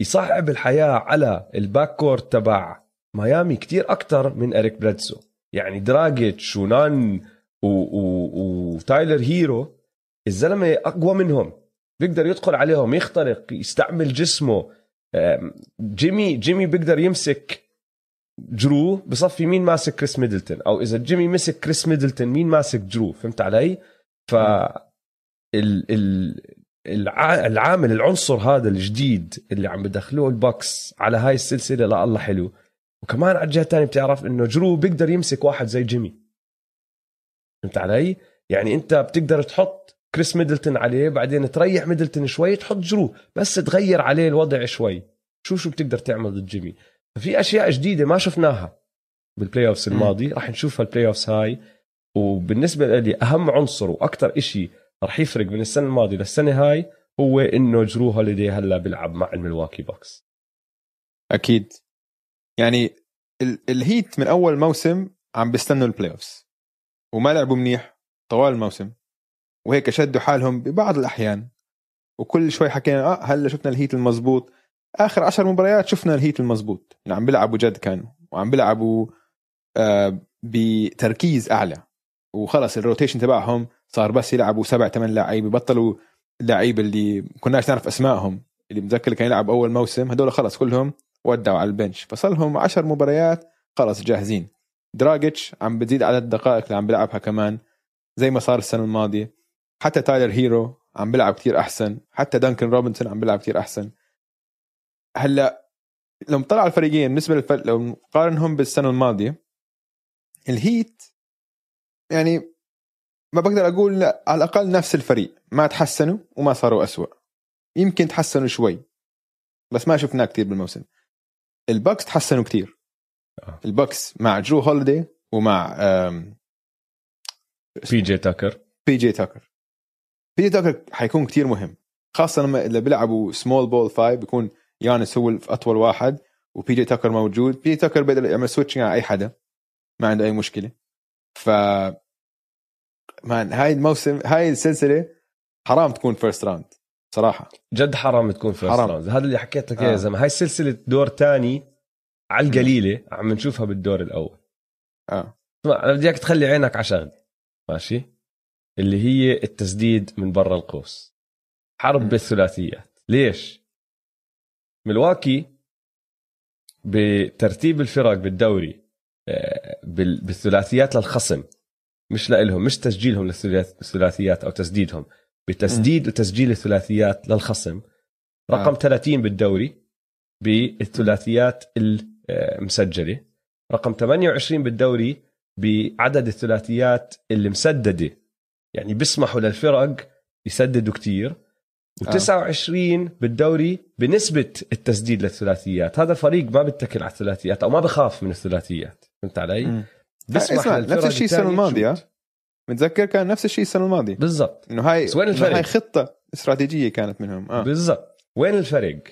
يصعب الحياة على ال back court تبع ميامي كتير أكثر من اريك بليدسو يعني دراجيتش ونان وتايلر هيرو الزلمة أقوى منهم. بيقدر يدخل عليهم يخترق يستعمل جسمه. جيمي جيمي بيقدر يمسك جرو بصفي مين ماسك كريس ميدلتون أو إذا جيمي مسك كريس ميدلتون مين ماسك جرو فهمت علي؟ ف ال ال العامل العنصر هذا الجديد اللي عم بدخلوه البوكس على هاي السلسلة لا الله حلو. وكمان على الجهة الثانية بتعرف إنه جرو بيقدر يمسك واحد زي جيمي. فهمت علي؟ يعني أنت بتقدر تحط كريس ميدلتون عليه بعدين تريح ميدلتون شوي تحط جرو بس تغير عليه الوضع شوي. شو شو بتقدر تعمل ضد جيمي؟ ففي أشياء جديدة ما شفناها بال playoffs الماضي راح نشوفها ال playoffs هاي. وبالنسبة لي أهم عنصر وأكثر إشي راح يفرق من السنة الماضية للسنة هاي هو إنه جرو هوليدي هلا بيلعب مع الملواكي بوكس. أكيد. يعني الهيت من أول موسم عم بيستنوا ال playoffs وما لعبوا منيح طوال الموسم. وهيك شدوا حالهم ببعض الأحيان. وكل شوي حكينا آه هلأ شفنا الهيت المزبوط. آخر عشر مباريات شفنا الهيت المزبوط. يعني عم بيلعبوا جد كانوا. وعم بيلعبوا آه بتركيز أعلى. وخلص ال rotation تبعهم. صار بس يلعبوا سبع ثمان لعيبة بطلوا اللعيبة اللي كناش نعرف أسمائهم. اللي متذكر كان يلعب أول موسم. هدول خلص كلهم. ودعوا على ال bench. فصار لهم 10 مباريات خلص جاهزين. دراجيتش عم بتزيد عدد الدقائق اللي عم بيلعبها كمان زي ما صار السنة الماضية. حتى تايلر هيرو عم بيلعب كتير أحسن. حتى دانكن روبنسون عم بيلعب كتير أحسن. هلا لو على الفريقين بالنسبة للفرق لو نقارنهم بالسنة الماضية الهيت يعني ما بقدر أقول لا على الأقل نفس الفريق. ما تحسنوا وما صاروا أسوأ. يمكن تحسنوا شوي بس ما شفناه كثير بالموسم. البكس تحسنوا كثير آه. البكس مع جرو هوليدي ومع بي جي تاكر بي جي تاكر بي جي تاكر حيكون كثير مهم. خاصة لما إذا بيلعبوا small ball five بيكون يانس هو اطول واحد وبي جي تاكر موجود. بي جي تاكر بيقدر يعمل switching على أي حدا. ما عنده أي مشكلة. ف man هاي الموسم هاي السلسلة حرام تكون first round صراحة. جد حرام تكون first حرام. round هذا اللي حكيت لك إياه آه. يا زلمة. هاي السلسله دور تاني على القليلة عم نشوفها بالدور الأول. آه. اسمع أنا بدي إياك تخلي عينك على شغلة. ماشي؟ اللي هي التسديد من برا القوس. حرب م. بالثلاثيات. ليش؟ ملواكي بترتيب الفرق بالدوري آه، بال- بالثلاثيات للخصم. مش لإلهم مش تسجيلهم للثلاث- للثلاثيات أو تسديدهم. بتسديد وتسجيل الثلاثيات للخصم. رقم آه. 30 بالدوري بالثلاثيات المسجلة. رقم 28 بالدوري بعدد الثلاثيات اللي مسددة. يعني بيسمحوا للفرق يسددوا كتير. و29 بالدوري بنسبة التسديد للثلاثيات. هذا فريق ما بيتكل على الثلاثيات أو ما بخاف من الثلاثيات. فهمت علي؟ اسمع للفرق نفس الشيء الماضية. تشوت. متذكر كان نفس الشيء السنة الماضية. بالضبط. إنه هاي بس وين الفرق؟ هاي خطة استراتيجية كانت منهم. آه. بالضبط. وين الفرق؟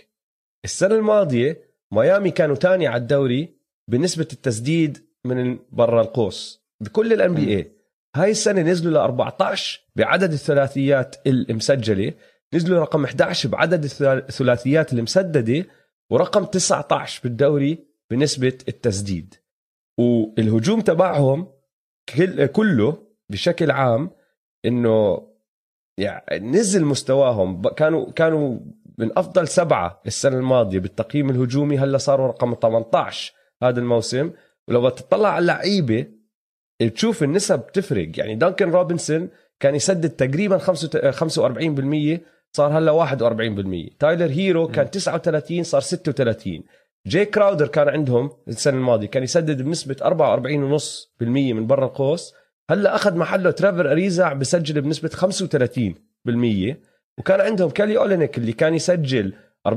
السنة الماضية ميامي كانوا تاني على الدوري بنسبة التسديد من برا القوس. بكل الان بي اي هاي السنة نزلوا ل 14 بعدد الثلاثيات المسجلة. نزلوا رقم 11 بعدد الثلا- الثلاثيات المسددة ورقم 19 بالدوري بنسبة التسديد. والهجوم تبعهم كل- كله بشكل عام إنه يعني نزل مستواهم. كانوا كانوا من أفضل سبعة السنة الماضية بالتقييم الهجومي. هلا صاروا رقم 18 هذا الموسم. ولو تطلع على اللعيبة تشوف النسب تفرق يعني دانكن روبنسون كان يسدد تقريبا 45% صار هلا 41% تايلر هيرو كان 39 صار 36 جاي كراودر كان عندهم السنة الماضية كان يسدد بنسبة 44.5% من برا القوس. هلا أخذ محله تريفور اريزا عم بسجل بنسبة 35% وكان عندهم كيلي أولينيك اللي كان يسجل 40%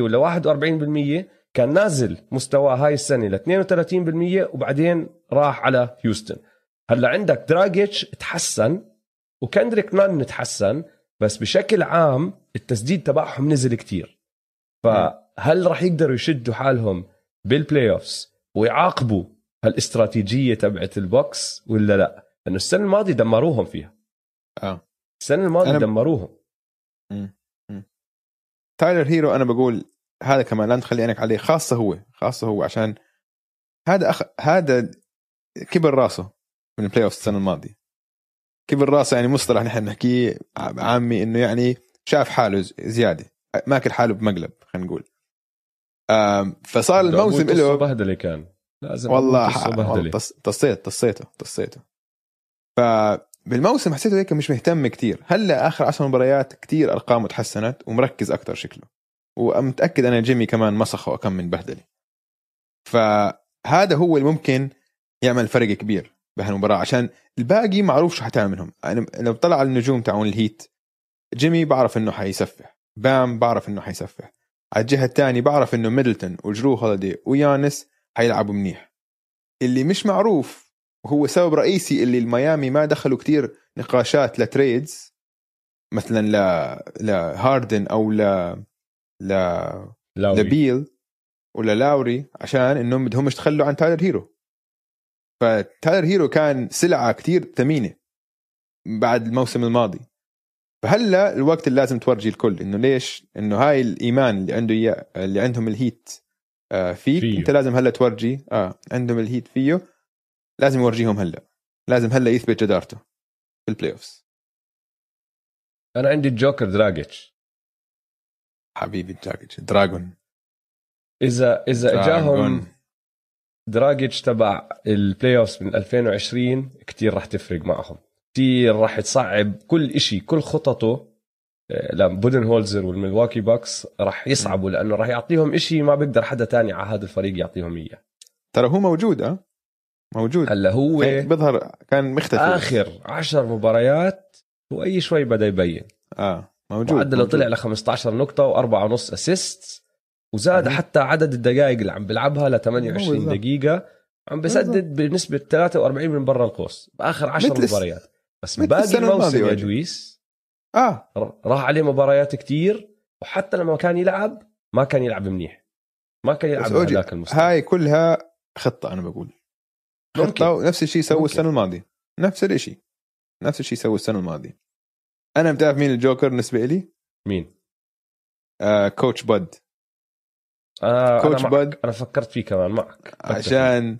ولا 41% كان نازل مستواه هاي السنة ل 32% وبعدين راح على هيوستن. هلا عندك دراجيتش تحسن وكندريك نان تحسن بس بشكل عام التسديد تبعهم نزل كتير. فهل راح يقدروا يشدوا حالهم بال playoffs ويعاقبوا هالاستراتيجية تبعت البوكس ولا لا؟ لأنه السنة الماضية دمروهم فيها. آه. السنة الماضية أنا- دمروهم. تايلر هيرو أنا بقول هذا كمان لا تخلي عينك عليه خاصة هو خاصة هو عشان هذا أخ... هذا كبر راسه من ال playoff السنة الماضية. كبر راسه يعني مصطلح نحن نحكيه عامي إنه يعني شاف حاله زيادة ماكل حاله بمقلب خلينا نقول. فصار الموسم له بهدله كان. لازم والله حسيت حسيته حسيته فبالموسم حسيته هيك مش مهتم كتير. هلأ آخر 10 مباريات كتير أرقامه تحسنت ومركز أكثر شكله. ومتاكد أنا جيمي كمان مسخه كم مرة بهدله. فهذا هو اللي ممكن يعمل فرق كبير بهالمباراة. عشان الباقي معروف شو حتعمل منهم. يعني لو طلع على النجوم تاعون الهيت جيمي بعرف إنه حيسفح بام بعرف إنه حيسفح على الجهة الثانية بعرف إنه ميدلتون وجرو هوليدي ويانس حيلعبوا منيح. اللي مش معروف وهو سبب رئيسي اللي الميامي ما دخلوا كتير نقاشات ل trades مثلا ل لهاردن أو ل ل لاوري. لبيل ولا لاوري عشان إنهم بدهم يتخلوا عن تايلر هيرو فتايلر هيرو كان سلعة كتير ثمينة بعد الموسم الماضي. فهلأ الوقت اللي لازم تورجي الكل إنه ليش؟ إنه هاي الإيمان اللي عنده إياه اللي عندهم الهيت فيك. فيه. انت لازم هلا تورجي. آه عندهم الهيت فيه. لازم يورجيهم هلا. لازم هلا يثبت جدارته في ال playoffs أنا عندي الجوكر دراجيتش. حبيبي دراجيتش. دراجون. اذا إذا. إجاهم دراجيتش تبع ال playoffs من 2020 كتير راح تفرق معهم. كتير راح تصعب كل إشي كل خططه آه، لبودن هولزر والميلواكي باكس راح يصعبوا لأنه راح يعطيهم إشي ما بيقدر حدا تاني على هذا الفريق يعطيهم إياه. ترى هو موجود آه موجود. هلا هو بيظهر كان مختفي. آخر عشر مباريات وأي شوي بدأ يبين. آه موجود معدله. طلع ل 15 نقطة وأربعة ونص اسيست وزاد صحيح. حتى عدد الدقائق اللي عم بيلعبها ل 28 بالضبط. دقيقة. عم بسدد بنسبة 43 من برا القوس. بآخر 10 مثل الس- مباريات. بس باقي الموسم يا. دويس آه. راح عليه مباريات كتير وحتى لما كان يلعب ما كان يلعب منيح. ما كان يلعب بهذاك المستوى. هاي كلها خطة أنا بقول. ممكن. خطة ونفس الشيء سووا ممكن. السنة الماضية. نفس الشيء نفس الشيء سووا السنة الماضية. أنا بتعرف مين الجوكر بالنسبة لي؟ مين؟ آه coach باد. آه coach أنا. باد. أنا فكرت فيه كمان معك. عشان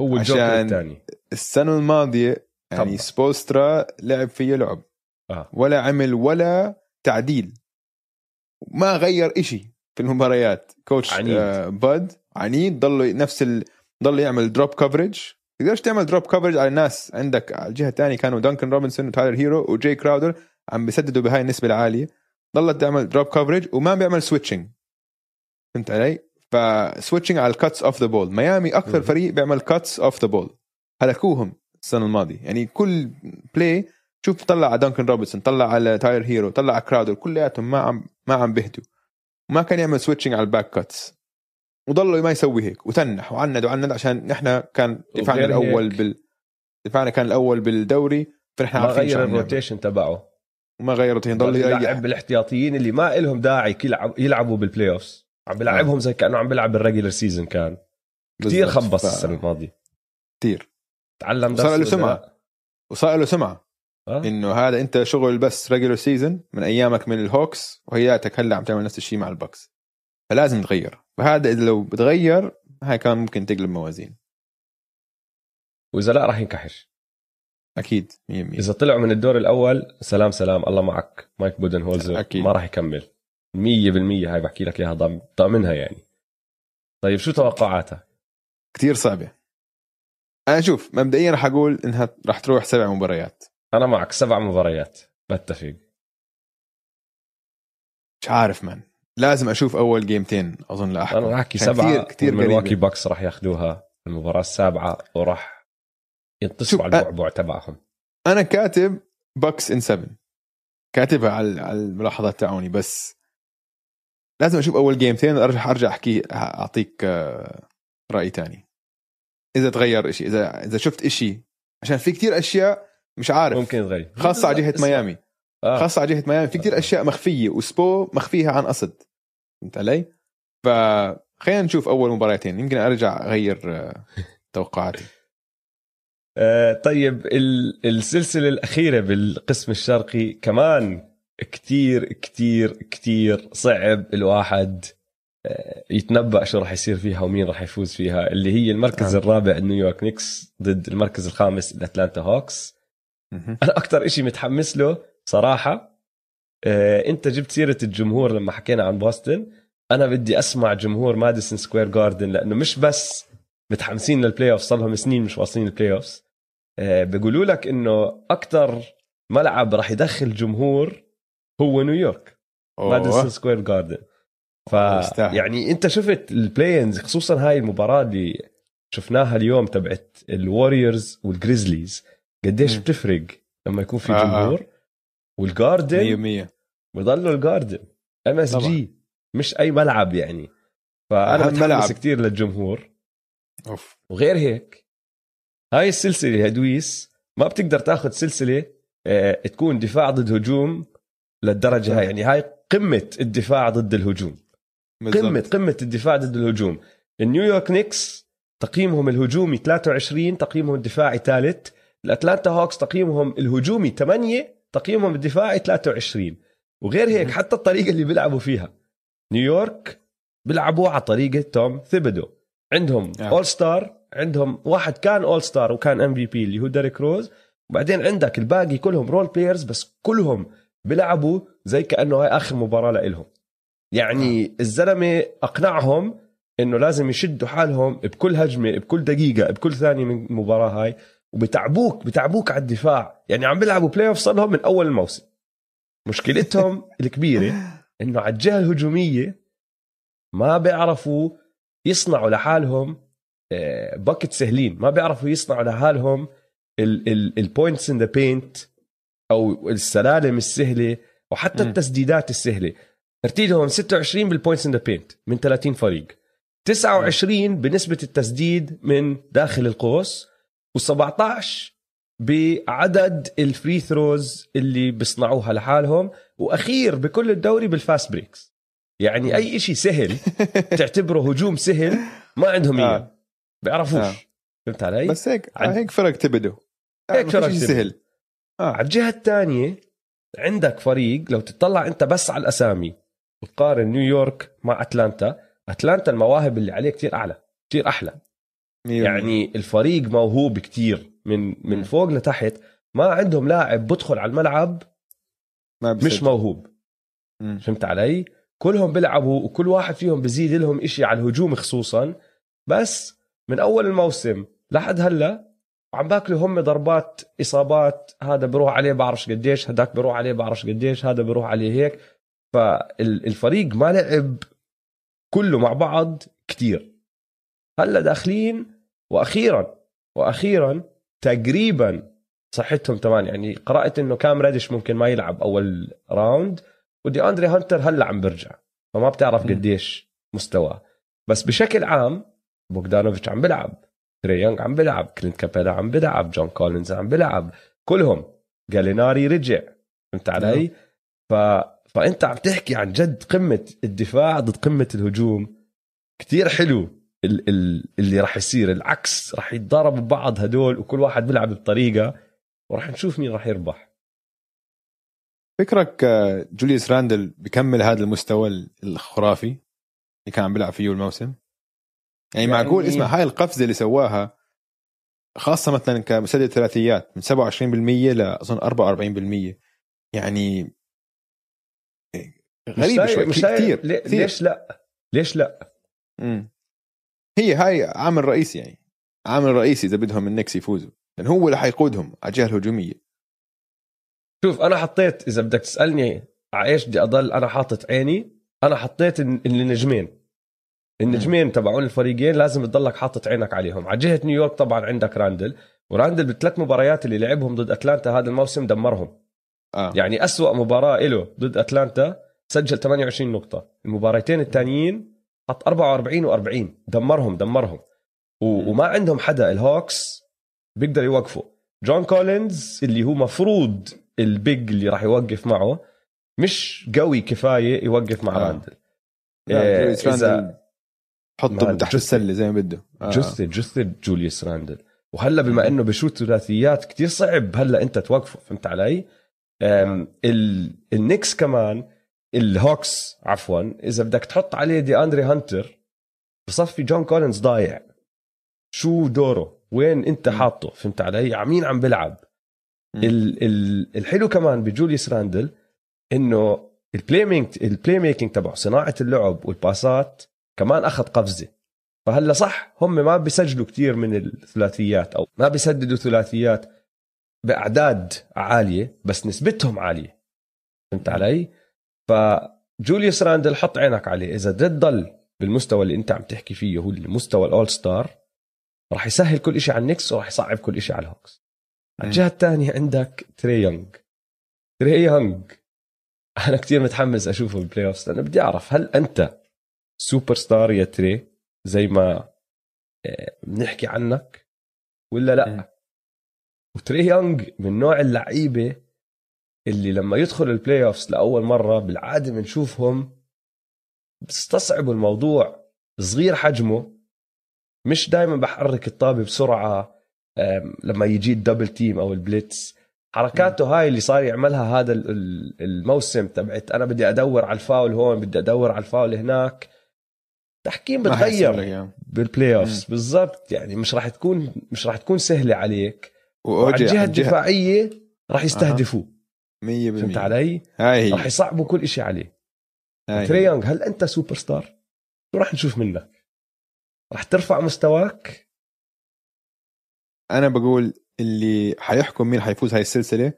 هو الجوكر الثاني. السنة الماضية يعني. سبوسترا لعب فيه لعب. آه. ولا عمل ولا تعديل. ما غير إشي في المباريات. coach عنيد. آه باد عنيد ضل نفس ال... ضل يعمل drop coverage تقدرش تعمل drop coverage على الناس. عندك على الجهة الثانية كانوا دانكن روبنسون وتايلر هيرو وجاي كراودر عم بيسددوا بهاي النسبة العالية. ضلت تعمل drop coverage وما بيعمل switching فهمت علي؟ ف switching على ال cuts off the ball ميامي أكثر. فريق بيعمل cuts off the ball هلكوهم السنة الماضية. يعني كل play شوف طلع على دانكن روبنسون طلع على تايلر هيرو طلع على كراودر كلياتهم ما عم ما عم بهدوا ما كان يعمل switching على ال back cuts وضلوا ما يسوي هيك وتنح وعند وعند عشان نحن كان دفاعنا الأول. بال دفاعنا كان الأول بالدوري فنحن ما غير. ال rotation تبعه. وما غير روتين ضل يلعب بالاحتياطيين اللي ما إلهم داعي يلعب يلعبوا بال playoffs عم بيلعبهم زي كأنه عم بيلعب بال regular season كان. كثير. خبص ف- السنة الماضية. كثير تعلم وصار له. ولا؟ وصار له سمعة. آه؟ إنه هذا أنت شغل بس regular season من أيامك من الهوكس وهياتك هلأ عم تعمل نفس الشيء مع البكس فلازم تغير. فهذا إذا لو بتغير هاي كان ممكن تقلب موازين. واذا لا راح ينكحش. أكيد 100% إذا طلعوا من الدور الأول سلام سلام الله معك. مايك بودن هولزر أكيد. ما راح يكمل. 100% هاي بحكي لك إياها ضامن- ضامنها يعني. طيب شو توقعاتك؟ كثير صعبة. أنا شوف مبدئيا رح أقول إنها رح تروح سبع مباريات. أنا معك سبع مباريات بتفق. مش عارف من لازم أشوف أول جيمتين أظن لاحقا أنا عشان سبعة كتير والملواكي قريبة. باكس راح ياخذوها المباراة السابعة وراح ينتصروا على البعبع تبعهم. أنا كاتب Bucks in 7 كاتبها على على الملاحظات تاعوني بس لازم أشوف أول جيمتين ارجع أرجع احكي أعطيك آه، رأي تاني. إذا تغير إشي اذا إذا شفت إشي عشان في كتير أشياء مش عارف. ممكن يتغير. خاصة على جهة. ميامي. آه. خاصة على جهة ميامي. في كتير أشياء مخفية وسبو مخفيها عن قصد فهمت علي؟ فخلينا نشوف أول مباراتين. يمكن أرجع أغير آه، توقعاتي. آه، طيب ال- السلسلة الأخيرة بالقسم الشرقي كمان كتير كتير كتير صعب الواحد آه، يتنبأ شو راح يصير فيها ومين راح يفوز فيها اللي هي المركز آه. الرابع نيويورك نيكس ضد المركز الخامس الأتلانتا هوكس. أنا أكتر إشي متحمس له صراحة آه، أنت جبت سيرة الجمهور لما حكينا عن بوسطن. أنا بدي أسمع جمهور ماديسون سكوير جاردن لأنه مش بس متحمسين لل playoff صار لهم سنين مش واصلين ال playoff بيقولوا لك إنه أكثر ملعب راح يدخل جمهور هو نيويورك ماديسون. سكوير جاردن ف. يعني أنت شفت ال play-ins خصوصا هاي المباراة اللي شفناها اليوم تبعت الوريورز والجريزليز قديش مم. بتفرق لما يكون في آه، آه. جمهور والجاردن 100% بضلوا الجاردن MSG مش أي ملعب يعني. فأنا متحمس. كثير للجمهور. أوف. وغير هيك هاي السلسلة يا دويس ما بتقدر تاخذ سلسلة آه، تكون دفاع ضد هجوم للدرجة هاي. يعني هاي قمة الدفاع ضد الهجوم. بالضبط. قمة قمة الدفاع ضد الهجوم. النيويورك نيكس تقييمهم الهجومي 23 تقييمهم الدفاعي ثالث. الأتلانتا هوكس تقييمهم الهجومي 8 تقييمهم الدفاعي 23 وغير هيك حتى الطريقة اللي بيلعبوا فيها. نيويورك بيلعبوا على طريقة توم ثيبدو عندهم آه. all-star عندهم واحد كان all-star وكان MVP اللي هو ديريك روز. وبعدين عندك الباقي كلهم role players بس كلهم بيلعبوا زي كأنه هاي آخر مباراة لإلهم. يعني الزلمة أقنعهم إنه لازم يشدوا حالهم بكل هجمة بكل دقيقة بكل ثانية من المباراة هاي. وبتعبوك بتعبوك على الدفاع. يعني عم بيلعبوا playoff صار لهم من أول الموسم. مشكلتهم الكبيرة إنه على الجهة الهجومية ما بيعرفوا يصنعوا لحالهم buckets سهلين. ما بيعرفوا يصنعوا لحالهم ال points in the paint أو السلالم السهلة وحتى. التسديدات السهلة. ترتيبهم 26 بال points in the paint من 30 فريق. 29 بنسبة التسديد من داخل القوس. و17 بعدد ال free throws اللي بيصنعوها لحالهم وأخير بكل الدوري بال fast breaks يعني أي شيء سهل تعتبره هجوم سهل ما عندهم إياه آه. بيعرفوش آه. فهمت علي؟ بس هيك عن- هيك فرق تيبدو هيك ما فرق تيبدو. سهل على الجهة الثانية عندك فريق لو تطلع أنت بس على الأسامي وتقارن نيويورك مع أتلانتا أتلانتا المواهب اللي عليه كتير أعلى كتير أحلى يعني الفريق موهوب كتير من من. فوق لتحت ما عندهم لاعب بدخل على الملعب ما مش. موهوب مم. فهمت علي كلهم بيلعبوا وكل واحد فيهم بزيد لهم إشي على الهجوم خصوصا بس من أول الموسم لحد هلأ عم باكلوا هم ضربات إصابات هذا بروح عليه بعرفش قديش هداك بروح عليه بعرفش قديش هذا بروح عليه هيك فالفريق ما لعب كله مع بعض كتير هلا داخلين وأخيرا وأخيرا تقريبا صحتهم تمام يعني قرأت إنه كام ريدش ممكن ما يلعب أول round ودي أندري هانتر هلا عم برجع فما بتعرف. قديش مستواه بس بشكل عام بوغدانوفيتش عم بيلعب تري يونغ عم بيلعب كلينت كابيلا عم بيلعب جون كولينز عم بيلعب كلهم جاليناري رجع فهمت علي؟ ف... فأنت عم تحكي عن جد قمة الدفاع ضد قمة الهجوم كتير حلو. اللي راح يصير العكس راح يتضاربوا ببعض هدول وكل واحد بيلعب بطريقة وراح نشوف مين راح يربح. فكرك آه، جوليوس راندل بكمل هذا المستوى الخرافي اللي كان عم بيلعب فيه الموسم؟ يعني, يعني- معقول؟ اسمع هاي القفزة اللي سواها خاصة مثلا كمسدد ثلاثيات من 27% لاظن 44% يعني غريبة مش شوي مش كثير. ليش لا؟ ليش لا؟ مم. هي هاي عامل رئيسي يعني. عامل رئيسي إذا بدهم النكس يفوزوا. لأن هو اللي حيقودهم على الجهه الهجوميه شوف أنا حطيت إذا بدك تسألني على إيش بدي أضل أنا حاطط عيني. أنا حطيت الن- النجمين. النجمين تبعون الفريقين لازم تضلك حاطط عينك عليهم. على جهة نيويورك طبعا عندك راندل. وراندل بالثلاث مباريات اللي لعبهم ضد أتلانتا هذا الموسم دمرهم. آه. يعني أسوأ مباراة له ضد أتلانتا سجل 28 نقطة. المباراتين الثانيين حط 44 و40 دمرهم دمرهم. و... وما عندهم حدا الهوكس بيقدر يوقفه جون كولينز اللي هو مفروض ال big اللي راح يوقف معه مش قوي كفاية يوقف مع آه. راندل. إيه، إذا- حطه تحت. السلة زي ما بده. آه. جثة جثة جوليوس راندل. وهلا بما إنه بشوت ثلاثيات كتير صعب هلا أنت توقفه فهمت علي؟ ال... النكس كمان الهوكس عفوا إذا بدك تحط عليه دي أندري هانتر بصفي جون كولينز ضايع شو دوره؟ وين أنت. حاطه؟ فهمت علي؟ عمين عم بلعب. ال... ال... الحلو كمان بجوليوس راندل إنه ال play make ال playmaking تبعه صناعة اللعب والباسات كمان أخذ قفزة فهلأ صح هم ما بيسجلوا كتير من الثلاثيات أو ما بيسددوا ثلاثيات بأعداد عالية بس نسبتهم عالية فهمت علي؟ فجوليوس راندل حط عينك عليه. إذا بدك تضل بالمستوى اللي أنت عم تحكي فيه هو المستوى الأول star راح يسهل كل شيء على النكس وراح يصعب كل شيء على الهوكس. على مم. الجهة الثانية عندك تري يونغ. تري يونغ. أنا كثير متحمس أشوفه بال playoff لأنه بدي أعرف هل أنت سوبر ستار يا تري؟ زي ما آه، بنحكي عنك؟ ولا. لا؟ وتري يونغ من نوع اللعيبة اللي لما يدخل ال playoffs لأول مرة بالعادة بنشوفهم بيستصعبوا الموضوع صغير حجمه. مش دائما بحرك الطابة بسرعة لما يجي ال double team أو ال blitz حركاته هاي اللي صار يعملها هذا ال- ال- الموسم تبعت أنا بدي أدور على الفاول هون بدي أدور على الفاول هناك. تحكيم بتغير. بال playoffs بالضبط يعني مش راح تكون مش راح تكون سهلة عليك. وعلى الجهة الدفاعية راح يستهدفوه 100% فهمت علي؟ هاي راح يصعبوا كل شيء عليه تري. يونغ هل أنت سوبر ستار؟ شو راح نشوف منك؟ راح ترفع مستواك؟ أنا بقول اللي حيحكم مين حيفوز هاي السلسلة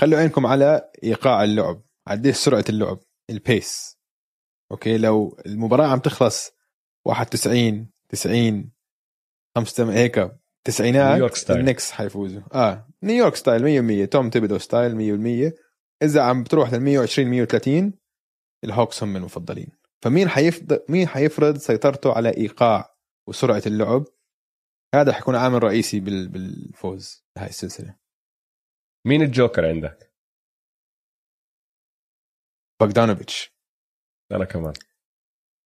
خلوا عينكم على إيقاع اللعب قديش سرعة اللعب ال pace okay لو المباراة عم تخلص 91 90 5 هيك تسعينات نيويورك style. النكس حيفوزوا. آه نيويورك style 100% توم تيبدو style 100% إذا عم بتروح لل 120 130 الهوكس هم المفضلين. فمين حيفضل مين حيفرض سيطرته على إيقاع وسرعة اللعب؟ هذا حيكون عامل رئيسي بال... بالفوز بهاي السلسلة. مين الجوكر عندك؟ باغدانوفيتش. أنا كمان.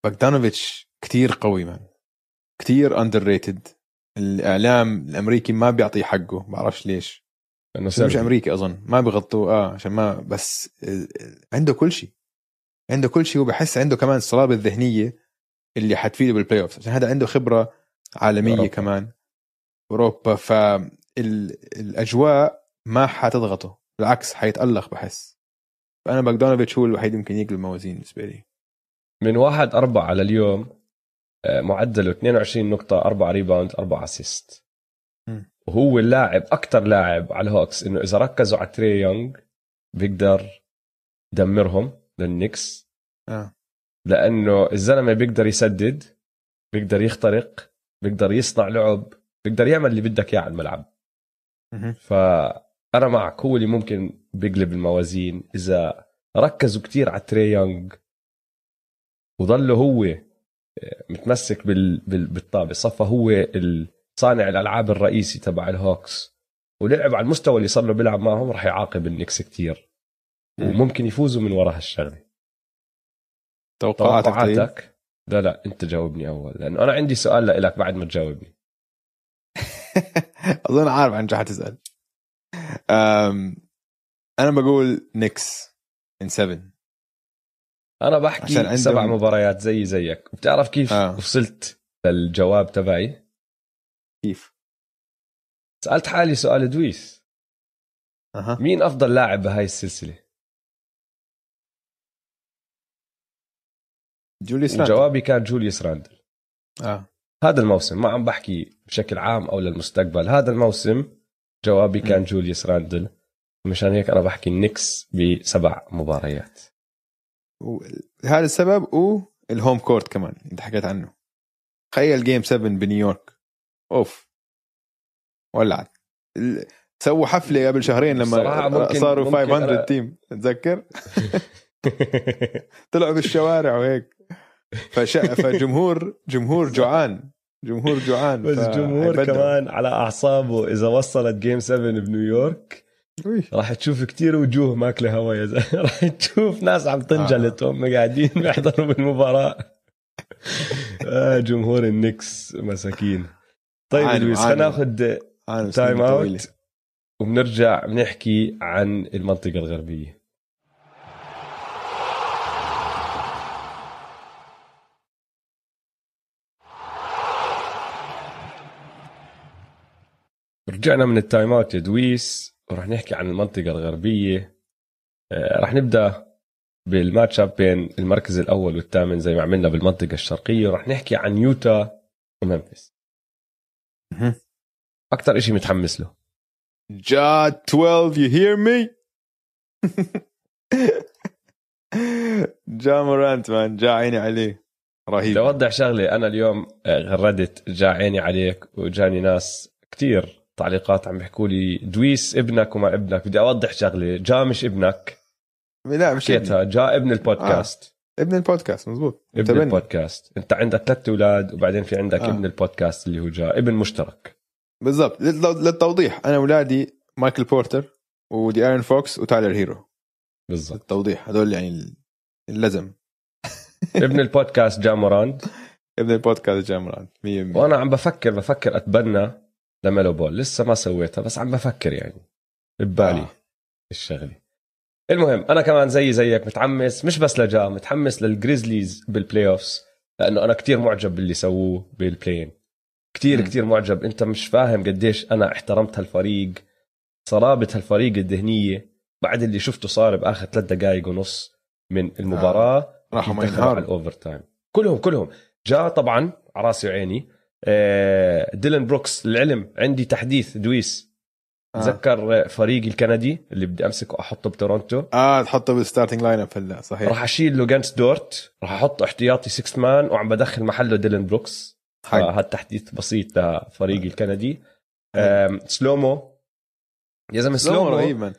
باغدانوفيتش كتير قوي man كتير underrated الإعلام الأمريكي ما بيعطيه حقه بعرفش ليش. لأنه مش. أمريكي أظن. ما بيغطوه آه عشان ما بس آه، عنده كل شيء. عنده كل شيء وبحس عنده كمان الصلابة الذهنية اللي حتفيده بال playoff عشان هذا عنده خبرة عالمية أوروبا. كمان. أوروبا فالاجواء ما حتضغطه. بالعكس حيتألق بحس. فأنا باغدانوفيتش هو الوحيد يمكن يقلب الموازين بالنسبة لي. من واحد أربعة على اليوم معدله 22 نقطة 4 rebound 4 assist. وهو اللاعب أكثر لاعب على الهوكس إنه إذا ركزوا على تري يونغ بيقدر يدمرهم للنكس آه. لأنه الزلمة بيقدر يسدد بيقدر يخترق بيقدر يصنع لعب بيقدر يعمل اللي بدك إياه على الملعب. فأنا معك هو اللي ممكن بيقلب الموازين. إذا ركزوا كتير على تري يونغ وظله هو آه، متمسك بال... بال... بالطابة. صفى هو صانع الألعاب الرئيسي تبع الهوكس. ولعب على المستوى اللي صار له بيلعب معهم راح يعاقب النكس كتير. مم. وممكن يفوزوا من وراء هالشغلة. توقعاتك طيب؟ توقعاتك؟ لا لا انت جاوبني أول. لأنه أنا عندي سؤال لك بعد ما تجاوبني. أظن عارف عن شو حتسأل. أنا بقول نيكس in 7 أنا بحكي عشان عندهم- سبع مباريات زي زيك. بتعرف كيف آه. وصلت للجواب تبعي؟ كيف؟ سألت حالي سؤال دويس. أها. مين أفضل لاعب بهاي السلسلة؟ جوليوس راندل وجوابي كان جوليوس راندل آه. هذا الموسم ما عم بحكي بشكل عام أو للمستقبل هذا الموسم جوابي كان مم. جوليوس راندل مشان هيك أنا بحكي النكس بسبع مباريات. هذا السبب وال home court كمان انت حكيت عنه. تخيل game 7 بنيويورك. أوف. ولعت. سووا حفلة قبل شهرين لما صاروا ممكن 500 أنا- تيم تتذكر؟ طلعوا بالشوارع وهيك. فش... فجمهور جمهور جوعان. جمهور جوعان. بس جمهور فحيبدعوا. كمان على أعصابه إذا وصلت game 7 بنيويورك. راح تشوف كتير وجوه ماكلة هوا يا زلمه راح تشوف ناس عم تنجلط وهم قاعدين بيحضروا بالمباراة. آه جمهور النكس مساكين. طيب لويس. خلينا ناخذ time. Out وبنرجع بنحكي عن المنطقة الغربية. رجعنا من ال time out يا دويس. ورح نحكي عن المنطقة الغربية. آه، رح نبدأ بال match up بين المركز الأول والثامن زي ما عملنا بالمنطقة الشرقية ورح نحكي عن يوتا وممفيس. أكثر شيء متحمس له. جا 12 you hear me? جا مورانت man جا عيني عليه. رهيب. بدي أوضح شغلة أنا اليوم آه، غردت جا عيني عليك وجاني ناس كتير. تعليقات عم بيحكوا لي دويس ابنك وما ابنك بدي أوضح شغلة جا مش ابنك. لا مش حكيتها جا ابن البودكاست. ابن البودكاست مزبوط ابن متبني. البودكاست. أنت عندك ثلاث أولاد وبعدين في عندك آه. ابن البودكاست اللي هو جا ابن مشترك. بالضبط. لل- للتوضيح أنا أولادي مايكل بورتر ودي ايرون فوكس وتايلر هيرو. بالضبط. للتوضيح هذول يعني اللزم. ابن البودكاست جا موراند ابن البودكاست جا مورانت 100% وأنا عم بفكر بفكر أتبنى لميلو بول. لسه ما سويتها بس عم بفكر يعني. ببالي آه. الشغلة. المهم أنا كمان زي زيك متحمس مش بس لجا متحمس للجريزليز بال playoffs لأنه أنا كتير معجب باللي سووه بال play-in كتير مم. كتير معجب. أنت مش فاهم قديش أنا احترمت هالفريق صلابة هالفريق الذهنية. بعد اللي شفته صار بآخر ثلاث دقائق ونص من المباراة راحوا ما دخلوا على ال overtime كلهم كلهم. جا طبعا على راسي وعيني آه، ديلان بروكس العلم عندي تحديث دويس. آه. تذكر فريقي الكندي اللي بدي أمسكه أحطه بتورونتو. آه تحطه بال starting lineup هلا صحيح. راح أشيل لوجنتز دورت راح احطه احتياطي 6 man وعم بدخل محله ديلان بروكس. هذا تحديث بسيط لفريقي الكندي. سلومو. يا زلمة سلومو رهيب مان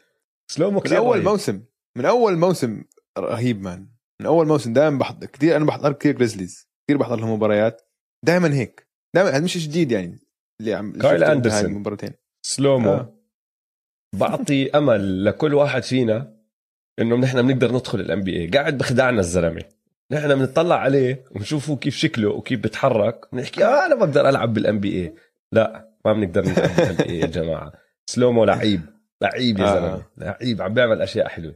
سلومو من أول رهيب. موسم من أول موسم رهيب man من أول موسم دائما بحضر كثير أنا بحضر كثير جريزليز كثير بحضر لهم مباريات. دائما هيك. دائما هذا مش جديد يعني. اللي عم قايل. هاي المباراتين سلومو. آه. بعطي أمل لكل واحد فينا إنه نحن بنقدر ندخل ال NBA قاعد بخدعنا الزلمة. نحن بنطلع عليه ونشوفه كيف شكله وكيف بتحرك. بنحكي آه أنا بقدر ألعب بال NBA لا ما بنقدر نلعب بال NBA يا جماعة. سلومو لعيب. لعيب يا آه. زلمة. لعيب عم بيعمل أشياء حلوة.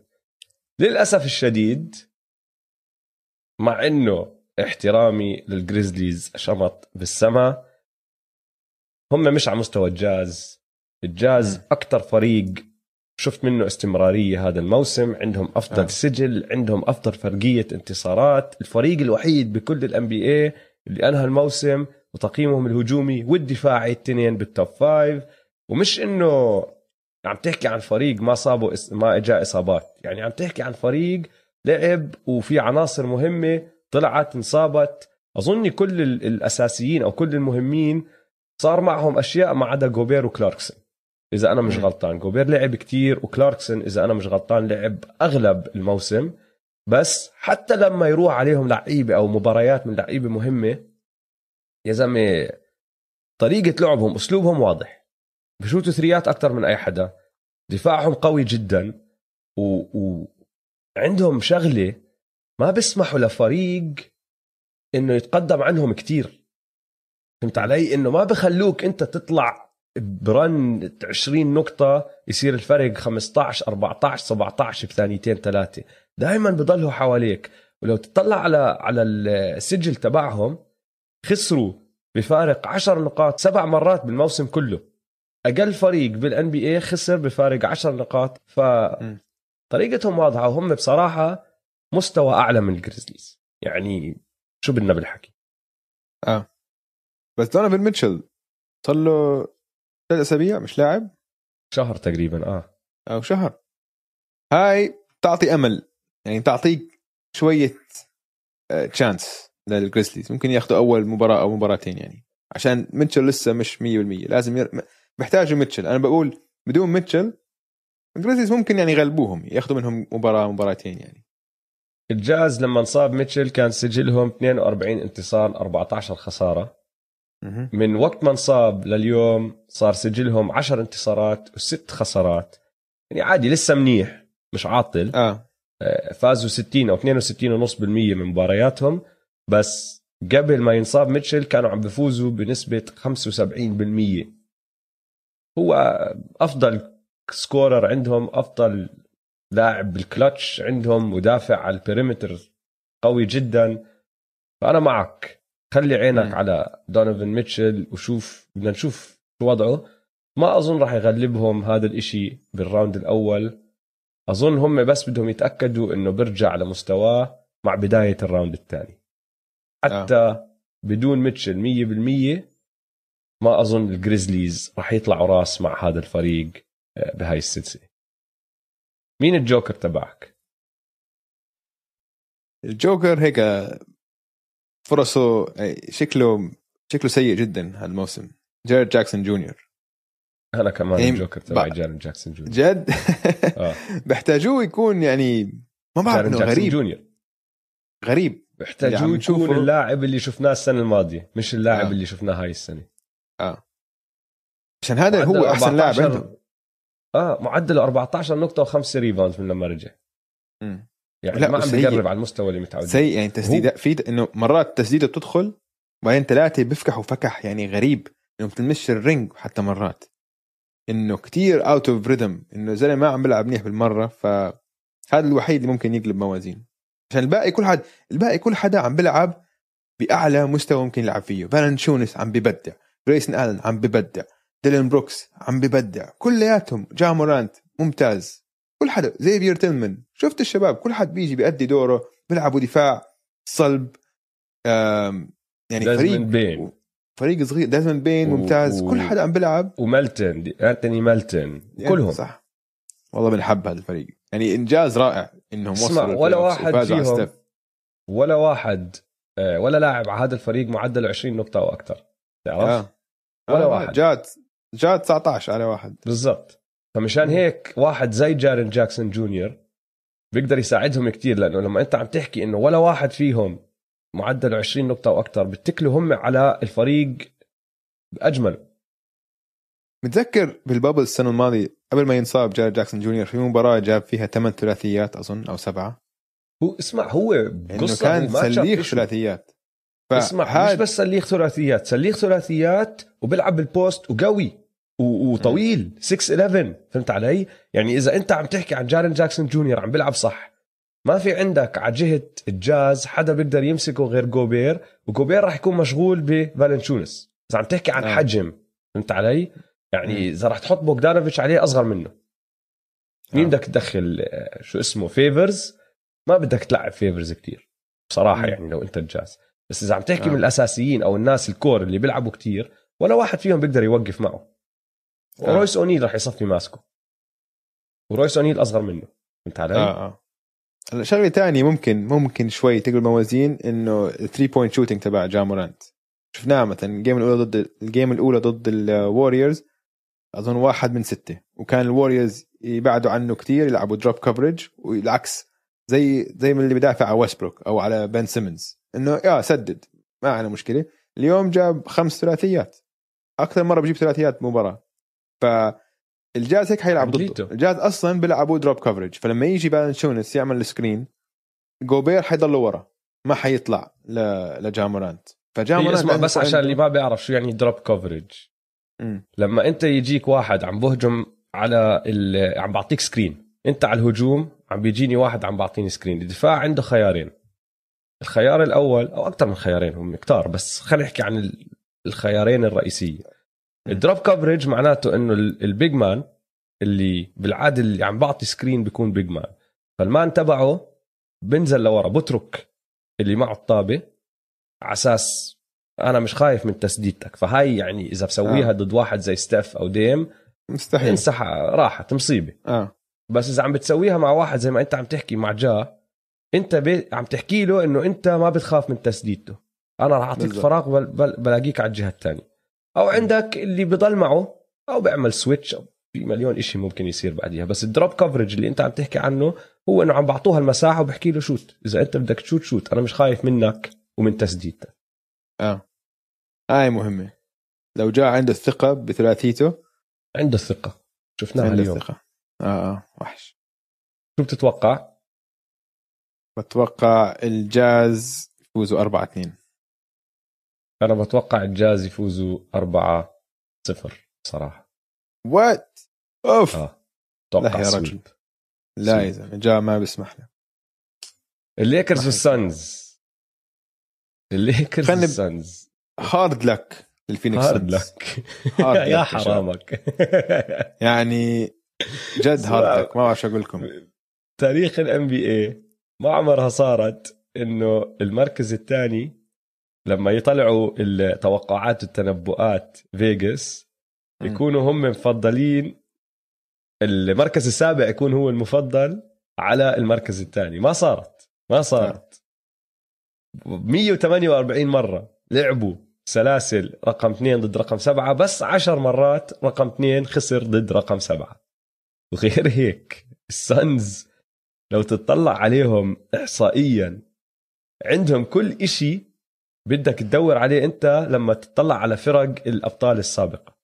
للأسف الشديد مع إنه احترامي للجريزليز شمط بالسما هم مش على مستوى الجاز الجاز. أكثر فريق شفت منه استمرارية هذا الموسم عندهم أفضل آه. سجل عندهم أفضل فرقية انتصارات الفريق الوحيد بكل ال NBA اللي أنهى الموسم وتقييمهم الهجومي والدفاعي التنين بال top five ومش إنه عم تحكي عن فريق ما صابه. ما اجى إصابات يعني عم تحكي عن فريق لعب وفي عناصر مهمة طلعت انصابت. أظن كل ال- الأساسيين أو كل المهمين صار معهم أشياء ما عدا جوبير وكلاركسون. إذا أنا مش. غلطان. جوبير لعب كتير وكلاركسون إذا أنا مش غلطان لعب أغلب الموسم. بس حتى لما يروح عليهم لعيبة أو مباريات من لعيبة مهمة يا زلمة طريقة لعبهم أسلوبهم واضح. بشوتوا ثريات أكثر من أي حدا. دفاعهم قوي جدا. و... و... عندهم شغلة ما بيسمحوا لفريق إنه يتقدم عنهم كتير. فهمت علي؟ إنه ما بخلوك أنت تطلع برن 20 نقطة يصير الفرق 15 14 17 بثانيتين ثلاثة. دائما بضلوا حواليك. ولو تطلع على على السجل تبعهم خسروا بفارق 10 نقاط سبع مرات بالموسم كله. أقل فريق بال NBA خسر بفارق 10 نقاط. ف. طريقتهم واضحة وهم بصراحة مستوى أعلى من الجريزليز. يعني شو بدنا بالحكي؟ آه. بس دونيفن ميتشل صار له ثلاث أسابيع مش لاعب؟ شهر تقريبا آه. أو شهر. هاي تعطي أمل. يعني تعطيك شوية chance للجريزليز. ممكن ياخذوا أول مباراة أو مباراتين يعني. عشان ميتشل لسه مش 100% لازم ير... محتاجوا ميتشل. أنا بقول بدون ميتشل الجريزليز ممكن يعني يغلبوهم ياخذوا منهم مباراة مباراتين يعني. الجاز لما انصاب ميتشل كان سجلهم 42 انتصار 14 خسارة. من وقت ما انصاب لليوم صار سجلهم 10 انتصارات وست خسارات. يعني عادي لسه منيح مش عاطل. آه. آه، فازوا 60 أو 62.5% من مبارياتهم. بس قبل ما ينصاب ميتشل كانوا عم بيفوزوا بنسبة 75% هو أفضل scorer عندهم أفضل لاعب بالكلتش عندهم مدافع على ال perimeter قوي جدا. فأنا معك. خلي عينك مم. على دونيفن ميتشل وشوف بدنا نشوف شو وضعه. ما أظن راح يغلبهم هذا الإشي بال round الأول. أظن هم بس بدهم يتأكدوا إنه برجع لمستواه مع بداية ال round الثاني. حتى آه. بدون ميتشل 100% ما أظن الجريزليز راح يطلعوا راس مع هذا الفريق آه، بهاي السلسلة. مين الجوكر تبعك؟ الجوكر هيك فرصه شكله شكله سيء جدا هالموسم. جارين جاكسون جونيور. أنا كمان إيه، الجوكر تبعي جارين جاكسون جونيور. جد؟ آه. بحتاجوه يكون يعني ما بعرف إنه جاكسون غريب. جونيور. غريب. عم يكون اللاعب اللي شفناه السنة الماضية مش اللاعب آه. اللي شفناه هاي السنة. عشان هذا هو أحسن لاعب 14 عندهم. آه معدله 14 نقطة وخمسة rebound من لما رجع. مم. يعني لا، ما عم. بيقرب على المستوى اللي متعود سيء يعني تسديدات في إنه مرات تسديده بتدخل وبعدين ثلاثة بيفكحوا فكح يعني غريب انه بتلمس ال ring حتى مرات. إنه كتير out of rhythm إنه زلمة ما عم بيلعب منيح بالمرة فهذا الوحيد اللي ممكن يقلب موازين. عشان الباقي كل حد الباقي كل حدا عم بيلعب بأعلى مستوى ممكن يلعب فيه. فالنشونس عم ببدع جريسن آلن عم ببدع. ديلين بروكس عم ببدع. كلياتهم جا مورانت ممتاز. كل حدا زيفير تيلمن شفت الشباب؟ كل حد بيجي بيأدي دوره بيلعبوا دفاع صلب يعني فريق بين. فريق صغير. دازمن بين ممتاز. و... كل حدا عم بيلعب. وملتن أنتوني ملتن يعني كلهم. صح. والله بنحب هذا الفريق. يعني إنجاز رائع إنهم وصلوا ولا واحد فيهم ولا واحد آه، ولا لاعب على هذا الفريق معدله 20 نقطة أو أكثر تعرف؟ آه. ولا آه. واحد. جات. جات 19 على واحد. بالضبط. فمشان هيك واحد زي جارين جاكسون جونيور بيقدر يساعدهم كتير لأنه لما أنت عم تحكي إنه ولا واحد فيهم معدله 20 نقطة وأكثر بتكلوا هم على الفريق بأجمل. متذكر بالبابل السنة الماضية قبل ما ينصاب جاري جاكسون جونيور في مباراة جاب فيها ثمان ثلاثيات أظن أو سبعة. هو اسمع هو إنه كان سليخ ثلاثيات. اسمع مش بس سليخ ثلاثيات سليخ ثلاثيات وبيلعب بالبوست وقوي. وطويل 6 11 فهمت علي؟ يعني إذا أنت عم تحكي عن جارين جاكسون جونيور عم بيلعب صح ما في عندك على جهة الجاز حدا بيقدر يمسكه غير جوبير وجوبير راح يكون مشغول بفالنشونس إذا عم تحكي عن آه. حجم فهمت علي؟ يعني إذا راح تحط بوغدانوفيتش عليه أصغر منه مين آه. بدك تدخل آه، شو اسمه فيفرز ما بدك تلعب فيفرز كتير بصراحة. يعني لو أنت الجاز بس إذا عم تحكي آه. من الأساسيين أو الناس ال core اللي بيلعبوا كتير ولا واحد فيهم بيقدر يوقف معه. ورويس أونيل راح يصفي ماسكه. ورويس أونيل أصغر منه. فهمت علي؟ آه آه. شغلة ثانية ممكن ممكن شوي تقلب موازين إنه 3 point shooting تبع جامورانت شفناه مثلا ال game الأولى ضد ال game الأولى ضد الوريورز أظن واحد من ستة. وكان الوريورز يبعدوا عنه كتير يلعبوا drop coverage والعكس. زي زي من اللي بدافع على ويستبروك أو على بن سيمنز إنه يلا سدد. ما عندنا مشكلة. اليوم جاب خمس ثلاثيات. أكثر مرة بجيب ثلاثيات مباراة. ف الجاز هيك حيلعب ضده. الجاز أصلا بيلعبوا drop coverage فلما يجي فالنشونس يعمل ال screen جوبير حيضل ورا. ما حيطلع ل... لجامورانت. فجامورانت اسمع بس عشان اللي ما بيعرف شو يعني drop coverage لما أنت يجيك واحد عم بهجم على ال... عم بعطيك screen أنت على الهجوم عم بيجيني واحد عم بعطيني screen الدفاع عنده خيارين. الخيار الأول أو أكثر من خيارين هم كتار بس خلينا نحكي عن الخيارين الرئيسية. ال drop coverage معناته إنه ال big man اللي بالعاده اللي عم بعطي screen بيكون big man. فال man تبعه بنزل لورا بترك اللي معه الطابة على أساس أنا مش خايف من تسديدتك. فهاي يعني إذا بسويها آه. ضد واحد زي ستيف أو ديم مستحيل. انسى راحت مصيبة. آه. بس إذا عم بتسويها مع واحد زي ما أنت عم تحكي مع جا أنت بي... عم تحكي له إنه أنت ما بتخاف من تسديدته. أنا راح أعطيك فراغ بل... بل... بلاقيك على الجهة الثانية أو عندك اللي بضل معه أو بيعمل switch أو في مليون شيء ممكن يصير بعديها. بس ال drop coverage اللي أنت عم تحكي عنه هو إنه عم بعطوها المساحة وبحكي له shoot إذا أنت بدك تشوت shoot أنا مش خايف منك ومن تسديدتك آه. هاي مهمة. لو جاء عنده الثقة بثلاثيته. عنده الثقة. شفناها عنده اليوم. الثقة. آه آه. وحش. شو بتتوقع؟ بتوقع الجاز يفوزوا 4 2 أنا بتوقع الجاز يفوزوا 4 0 صراحة. what؟ أوف! آه أتوقع لا يا رجل. لا يا زلمة جا ما بيسمح له الليكرز والسانز. الليكرز والسانز. hard luck للفينيكس hard luck يا حرامك. يعني جد hard luck ما بعرف أقول لكم تاريخ ال NBA ما عمرها صارت إنه المركز الثاني لما يطلعوا التوقعات والتنبؤات فيغاس يكونوا هم مفضلين المركز السابع يكون هو المفضل على المركز الثاني. ما صارت. ما صارت. 148 مرة لعبوا سلاسل رقم اثنين ضد رقم سبعة بس عشر مرات رقم اثنين خسر ضد رقم سبعة. وغير هيك السانز لو تطلع عليهم إحصائيا عندهم كل إشي بدك تدور عليه انت لما تطلع على فرق الأبطال السابقة.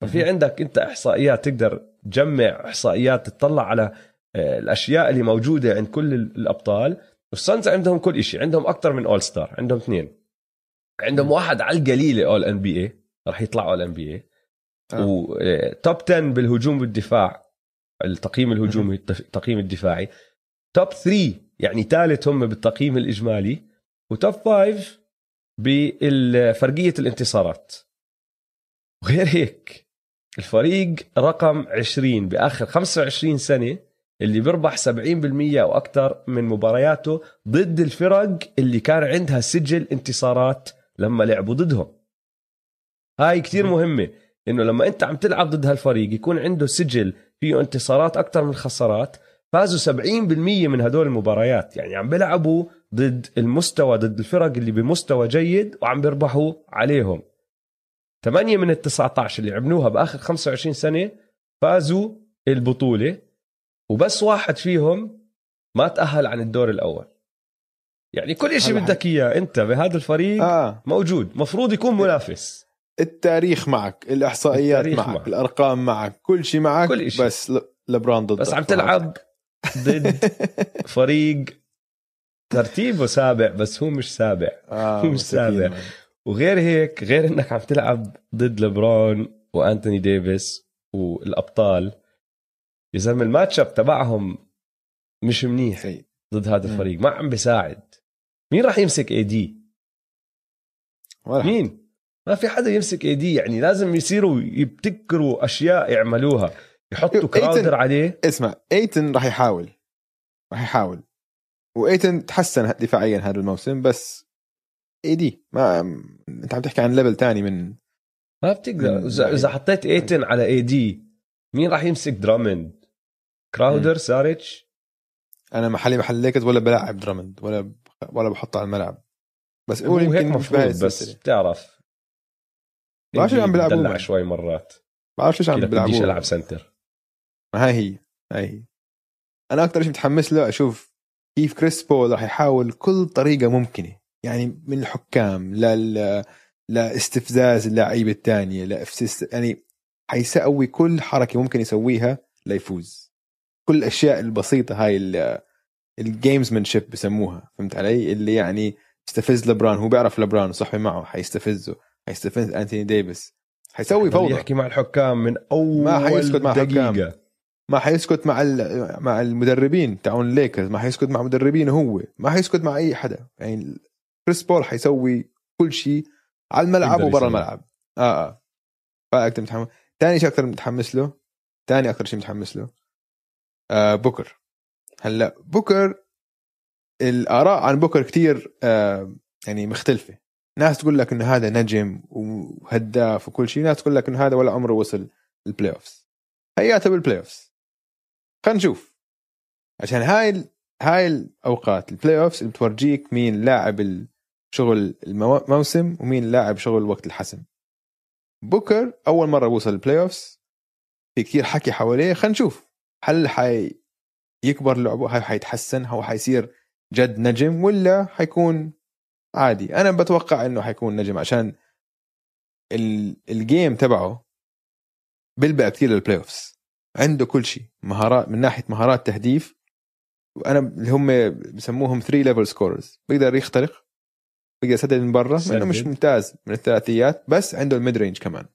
ففي عندك انت إحصائيات تقدر تجمع إحصائيات تطلع على آه، الأشياء اللي موجودة عند كل الأبطال. وال Suns عندهم كل شيء عندهم أكثر من All-Star عندهم اثنين. عندهم واحد على القليلة All-NBA راح يطلع All-NBA. و top 10 بالهجوم والدفاع التقييم الهجومي التقييم الدفاعي. top 3 يعني ثالث هم بالتقييم الإجمالي. و top 5 بفرقيه الانتصارات. وغير هيك الفريق رقم 20 بآخر 25 سنة اللي بيربح 70% أو أكثر من مبارياته ضد الفرق اللي كان عندها سجل انتصارات لما لعبوا ضدهم. هاي كتير مهمة إنه لما أنت عم تلعب ضد هالفريق يكون عنده سجل فيه انتصارات أكثر من خسارات فازوا 70% من هدول المباريات. يعني عم بيلعبوا ضد المستوى ضد الفرق اللي بمستوى جيد وعم بيربحوا عليهم 8 من ال 19 اللي عملوها بآخر 25 سنة فازوا البطولة وبس واحد فيهم ما تأهل عن الدور الأول يعني كل شيء بدك إياه أنت بهذا الفريق آه. موجود مفروض يكون منافس التاريخ معك الإحصائيات التاريخ معك. معك. الأرقام معك كل شيء معك كل إشي. بس لبران ضدك بس عم تلعب ضد فريق ترتيبه سابع بس هو مش سابع آه مش مساكين. سابع. وغير هيك غير إنك عم تلعب ضد لبرون وأنتوني ديفيس والأبطال يا زلمة ال match up تبعهم مش منيح سيء. ضد هذا. الفريق ما عم بيساعد مين راح يمسك AD. مين ما في حدا يمسك AD يعني لازم يصيروا يبتكروا أشياء يعملوها يحطوا كراودر عليه اسمع إيتن راح يحاول راح يحاول وإيتن تحسن دفاعيا هذا الموسم بس AD ما أنت عم تحكي عن level تاني من ما بتقدر. اذا. إذا حطيت إيتن على AD مين راح يمسك درامند؟ كراودر ساريتش؟ أنا محلي محل ليكرز ولا بلاعب درامند ولا ولا بحطه على الملعب. بس قول يمكن مش بس بتعرف. بعرف شو عم بيلعبوا بيلعبوا معه. شوي مرات ما بعرف ليش عم كده بديش بيلعبوا ألعب center. ما هاي هي هاي هي. أنا أكثر شيء متحمس له أشوف كيف كريس بول راح يحاول كل طريقة ممكنة. يعني من الحكام لل لاستفزاز اللعيبة الثانية لافسس يعني حيسوي كل حركة ممكن يسويها ليفوز. كل الأشياء البسيطة هاي ال gamesmanship بسموها فهمت علي؟ اللي يعني يستفز لبران هو بيعرف لبران صحي معه حيستفزه حيستفز أنتوني ديفيس. حيسوي فوضى. يحكي مع الحكام من اول ما حيسكت مع الحكام. دقيقة. ما حيسكت مع ال- مع المدربين تاعون الليكرز ما حيسكت مع مدربينه هو ما حيسكت مع أي حدا. يعني كريس بول حيسوي كل شيء على الملعب وبرا. الملعب. آه آه. متحمس. ثاني شيء أكثر متحمس له ثاني أكثر شيء متحمس له آه بوكر. هلأ بوكر الآراء عن بوكر كتير آه يعني مختلفة. ناس تقول لك إنه هذا نجم وهداف وكل شيء ناس تقول لك إنه هذا ولا عمره وصل ال playoffs هياته بال playoffs خلينا نشوف. عشان هاي ال- هاي الأوقات ال playoffs اللي بتورجيك مين لاعب شغل الموسم ومين لاعب شغل وقت الحسم. بوكر أول مرة وصل ال playoffs في كثير حكي حواليه. خلينا نشوف. هل حي يكبر لعبه؟ هل حيتحسن؟ هو حيصير جد نجم ولا حيكون عادي؟ أنا بتوقع إنه حيكون نجم عشان ال- ال game تبعه بيلبق كثير لل playoffs عنده كل شيء مهارات من ناحية مهارات تهديف وأنا اللي هم بسموهم 3 level scorers بيقدر يخترق بيقدر يسدد من برا مع إنه مش. ممتاز من الثلاثيات بس عنده ال mid range كمان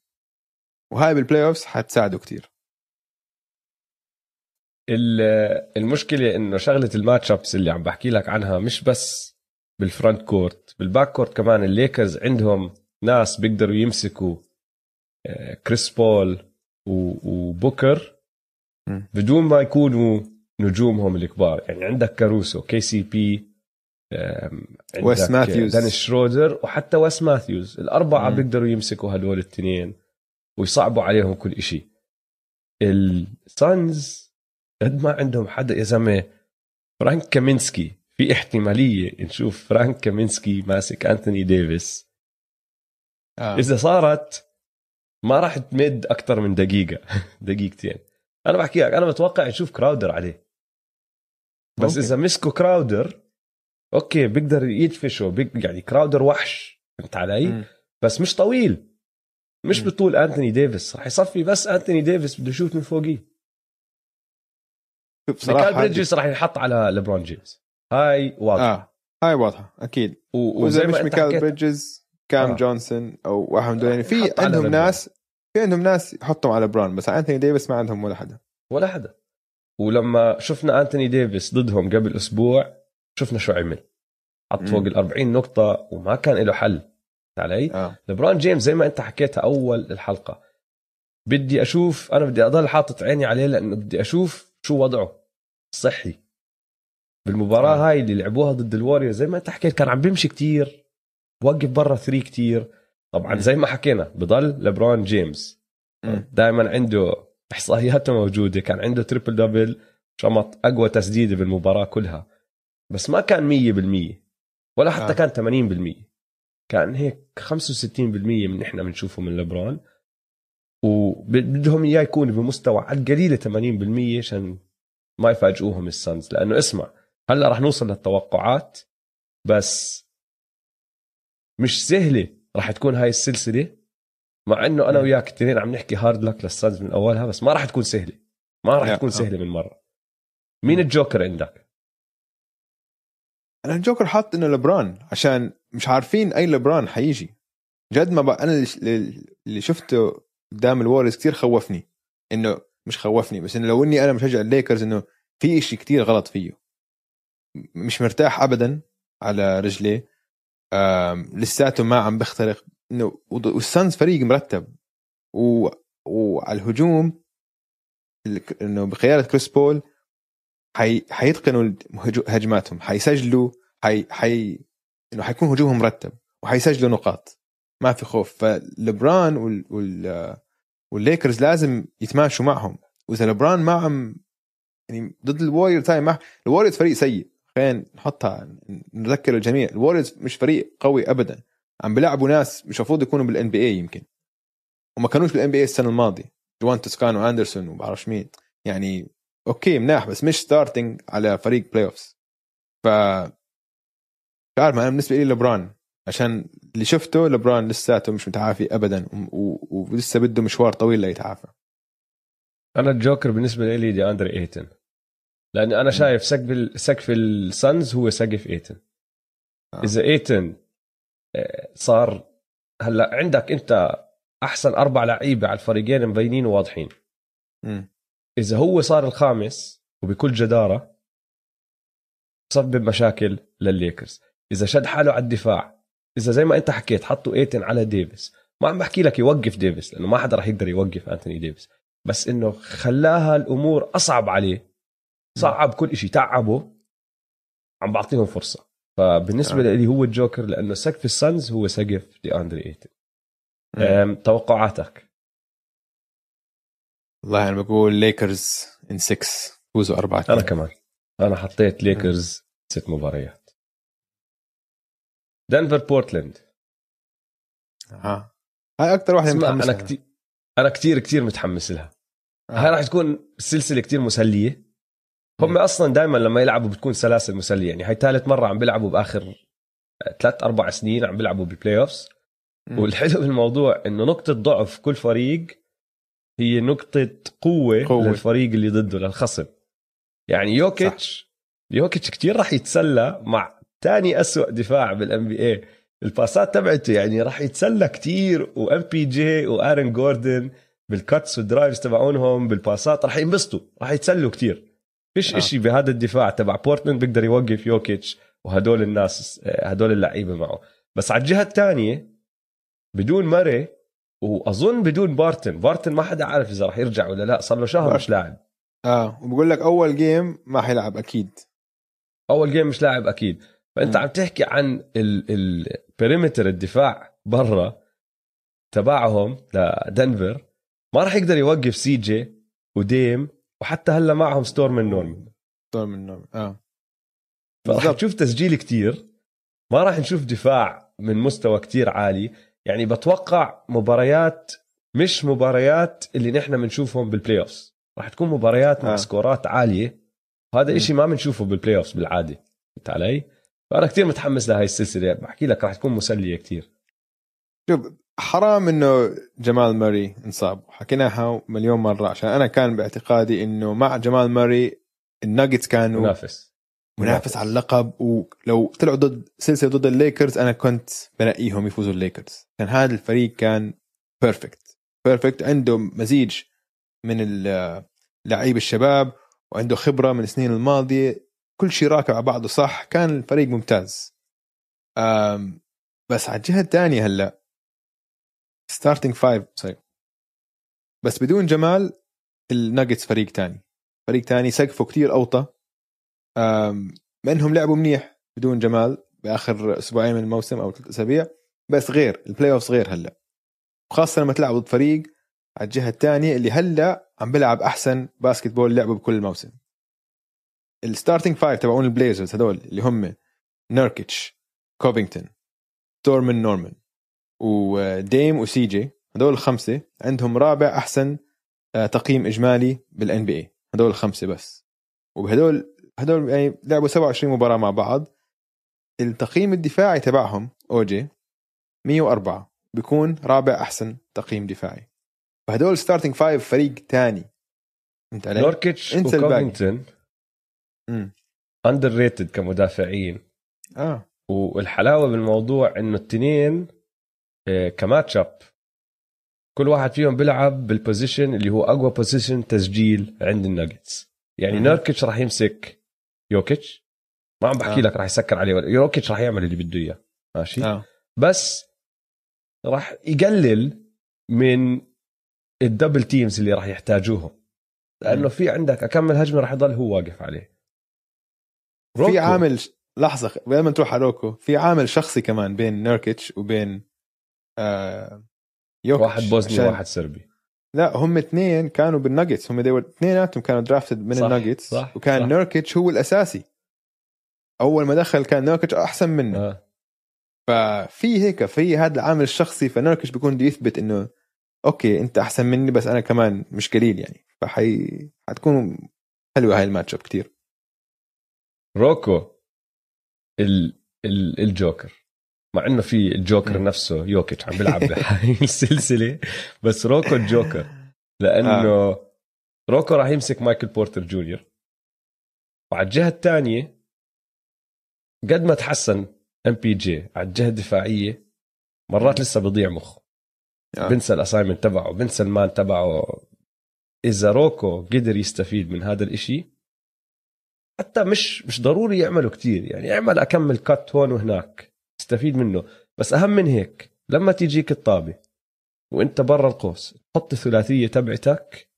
وهاي بال playoffs حتساعده كثير ال- المشكلة إنه شغلة ال match ups اللي عم بحكي لك عنها مش بس بال front court بال back court كمان الليكرز عندهم ناس بيقدروا يمسكوا كريس بول وبوكر. بدون ما يكونوا نجومهم الكبار. يعني عندك كاروسو KCP ويس ماثيوز. دانيس شرودر وحتى ويس ماثيوز. الأربعة مم. بيقدروا يمسكوا هدول الاثنين ويصعبوا عليهم كل إشي. ال Suns قد ما عندهم حدا يا زلمة فرانك كامينسكي. في احتمالية نشوف فرانك كامينسكي ماسك أنتوني ديفيس. آه. إذا صارت ما راح تمد أكثر من دقيقة. دقيقتين. أنا بحكي لك أنا بتوقع نشوف كراودر عليه بس ممكن. إذا مسكوا كراودر okay بيقدر يدفشوا بيق... يعني كراودر وحش فهمت علي؟ مم. بس مش طويل مش مم. بطول أنتوني ديفيس راح يصفي بس أنتوني ديفيس بده يشوت من فوقيه شوف صراحة ميكال بريدجز راح ينحط على ليبرون جيمس هاي واضحة آه هاي واضحة أكيد و- وزي مش ميكال بريدجز كام آه. جونسون أو واحد من دول يعني في عندهم. ناس في عندهم ناس يحطهم على بران بس انثوني ديفيس ما عندهم ولا حدا. ولا حدا. ولما شفنا أنتوني ديفيس ضدهم قبل أسبوع شفنا شو عمل حط. فوق ال 40 نقطة وما كان له حل. علي؟ آه. لبران جيمس زي ما أنت حكيتها أول الحلقة. بدي أشوف أنا بدي أضل حاطط عيني عليه لأنه بدي أشوف شو وضعه الصحي بالمباراة آه. هاي اللي لعبوها ضد ال Warriors زي ما أنت حكيت كان عم بيمشي كتير وقف برا three كتير. طبعا. زي ما حكينا بضل لبران جيمس. دائما عنده إحصائياته موجودة كان عنده triple double شمط أقوى تسديدة بالمباراة كلها بس ما كان 100% ولا حتى آه. كان 80% كان هيك 65% من إحنا بنشوفه من لبران وبدهم إياه يكون بمستوى على القليله 80% عشان ما يفاجئوهم السانز لأنه اسمع هلأ رح نوصل للتوقعات بس مش سهلة رح تكون هاي السلسلة مع إنه أنا مم. وياك الاثنين عم نحكي هارد لك للسانز من أولها بس ما راح تكون سهلة. ما راح تكون آه. سهلة من مرة. مين الجوكر عندك؟ أنا الجوكر حاط إنه لبران عشان مش عارفين اي لبران حيجي جد ما بقى أنا اللي- شفته قدام ال Warriors كتير خوفني. إنه مش خوفني بس إنه لو إني أنا مشجع الليكرز إنه في إشي كتير غلط فيه. مش مرتاح ابدا على رجليه لساته ما عم بيخترق. وال Suns فريق مرتب. و... وعلى الهجوم ال- إنه بقياده كريس بول حي... حيتقنوا هجماتهم. حيسجلوا حي... حي... إنه حيكون هجومهم مرتب. وحيسجلوا نقاط. ما في خوف. فلبران وال... وال... والليكرز لازم يتماشوا معهم. وإذا لبران ما عم يعني ضد ال Warriors هاي ما ال Warriors فريق سيء. خلينا نحطها نذكر الجميع. ال Warriors مش فريق قوي ابدا. عم بيلعبوا ناس مش المفروض يكونوا بال NBA يمكن. وما كانوش بال NBA السنة الماضية. جوان توسكانو واندرسون وبعرفش مين. يعني okay مناح بس مش starting على فريق playoffs ف مش عارف أنا بالنسبة لي لبران. عشان اللي شفته لبران لساته مش متعافي ابدا ولسه بده مشوار طويل ليتعافى. أنا الجوكر بالنسبة لي دي أندري إيتن. لاني أنا شايف سقف سقف ال Suns هو سقف إيتن. آه. إذا إيتن آه، صار هلأ عندك أنت أحسن أربع لعيبة على الفريقين مبينين وواضحين. إذا هو صار الخامس وبكل جدارة سبب مشاكل للليكرز إذا شد حاله على الدفاع إذا زي ما أنت حكيت حطوا إيتن على ديفيس. ما عم بحكي لك يوقف ديفيس لأنه ما حدا راح يقدر يوقف أنتوني ديفيس. بس إنه خلاها الأمور أصعب عليه. صعب كل شيء تعبه عم بعطيهم فرصة. فبالنسبة آه. لي هو الجوكر لأنه سقف ال Suns هو سقف دي أندري إيتن. توقعاتك؟ والله أنا بقول Lakers in 6 فوزوا أربعة أنا كمان. أنا حطيت ليكرز ست مباريات. دنفر بورتلاند. ها هاي أكثر واحدة متحمس أنا. كتير أنا كتير كتير متحمس لها. آه. هاي راح تكون سلسلة كتير مسلية. هم. أصلا دائما لما يلعبوا بتكون سلاسل مسلية يعني هاي ثالث مرة عم بيلعبوا بآخر ثلاث أربع سنين عم بيلعبوا بال playoffs. والحلو بالموضوع إنه نقطة ضعف كل فريق هي نقطة قوة, قوة. للفريق اللي ضده للخصم يعني يوكيتش يوكيتش كتير راح يتسلى مع تاني أسوأ دفاع بال NBA الباسات تبعته يعني راح يتسلى كتير و MPJ وآرون جوردن بال cuts وال drives تبعونهم بالباسات راح ينبسطوا راح يتسلوا كتير فيش آه. إشي بهذا الدفاع تبع بورتلاند بيقدر يوقف يوكيتش وهدول الناس آه، هدول اللعيبة معه بس على الجهة الثانية بدون ماري وأظن بدون بارتن بارتن ما حدا عارف إذا راح يرجع ولا لا صار له شهر بارتن. مش لاعب آه وبقول لك أول game ما حيلعب أكيد أول game مش لاعب أكيد فأنت مم. عم تحكي عن ال perimeter الدفاع برا تبعهم لدنفر ما راح يقدر يوقف CJ وديم وحتى هلا معهم Stormin' Norman دور منهم آه. فراح. نشوف تسجيل كتير. ما راح نشوف دفاع من مستوى كتير عالي. يعني بتوقع مباريات مش مباريات اللي نحن بنشوفهم بال playoffs راح تكون مباريات مع آه. سكورات عالية. وهذا. إشي ما بنشوفه بال playoffs بالعادة. فهمت علي؟ فأنا كتير متحمس لهي السلسلة. بحكي لك راح تكون مسلية كتير. شوف حرام إنه جمال ماري انصاب. حكيناها مليون مرة عشان أنا كان باعتقادي إنه مع جمال ماري الناجتس كانوا منافس. منافس على اللقب. ولو طلعوا ضد سلسلة ضد الليكرز أنا كنت بنقيهم يفوزوا الليكرز. كان هذا الفريق كان perfect perfect عنده مزيج من اللعيب الشباب وعنده خبرة من السنين الماضية. كل شيء راكب على بعضه صح؟ كان الفريق ممتاز. بس على الجهة الثانية هلأ starting five صحيح بس بدون جمال الناجتس فريق تاني. فريق تاني سقفه كتير أوطى. مع إنهم لعبوا منيح بدون جمال بآخر أسبوعين من الموسم أو ثلاث أسابيع. بس غير ال playoff غير هلأ. وخاصه لما تلعب ضد فريق على الجهة الثانية اللي هلأ عم بيلعب أحسن basketball لعبه بكل الموسم. ال starting five تبعون ال Blazers هذول اللي هم نيركيتش كوفينغتون Stormin' Norman وديم و CJ هذول الخمسة عندهم رابع أحسن آه، تقييم إجمالي بال NBA هذول الخمسة بس. وبهدول هدول يعني لعبوا 27 مباراة مع بعض. التقييم الدفاعي تبعهم اوجي 104 بيكون رابع أحسن تقييم دفاعي. فهدول starting five فريق تاني. فهمت علي؟ نوركيتش وكوفينغتون underrated كمدافعين. آه. والحلاوة بالموضوع إنه التنين ك matchup. كل واحد فيهم بيلعب بال position اللي هو أقوى position تسجيل عند الناجتس. يعني نيركيتش راح يمسك يوكيتش. ما عم بحكي آه. لك راح يسكر عليه يوكيتش راح يعمل اللي بده إياه. ماشي؟ آه. بس راح يقلل من ال double teams اللي راح يحتاجوهم. لأنه في عندك اكمل هجمة راح يضل هو واقف عليه. روكو. في عامل لحظة قبل ما تروح على روكو في عامل شخصي كمان بين نيركيتش وبين آه يوكيتش واحد بوزني عشان... وواحد سربي. لا هم اثنين كانوا بالناجتس هم اثنيناتهم كانوا drafted من الناجتس صح وكان صح. نيركيتش هو الأساسي. أول ما دخل كان نيركيتش أحسن منه. آه. ففي هيك في هذا العامل الشخصي فنيركيتش بيكون بده يثبت إنه okay أنت أحسن مني بس أنا كمان مش قليل يعني. فحتكون حلوة هاي ال matchup كثير روكو ال... ال... الجوكر. مع إنه في الجوكر م. نفسه يوكيتش عم بيلعب بهاي السلسلة بس روكو الجوكر لأنه آه. روكو راح يمسك مايكل بورتر جونيور وعلى الجهة الثانية قد ما تحسن إم بي جي على الجهة الدفاعية مرات لسه بضيع مخه آه. بنسى ال assignment تبعه بنسى ال man تبعه إذا روكو قدر يستفيد من هذا الإشي حتى مش مش ضروري يعملوا كتير يعني اعمل أكمن cut هون وهناك استفيد منه. بس أهم من هيك لما تيجيك الطابة وإنت برا القوس تحط الثلاثية تبعتك.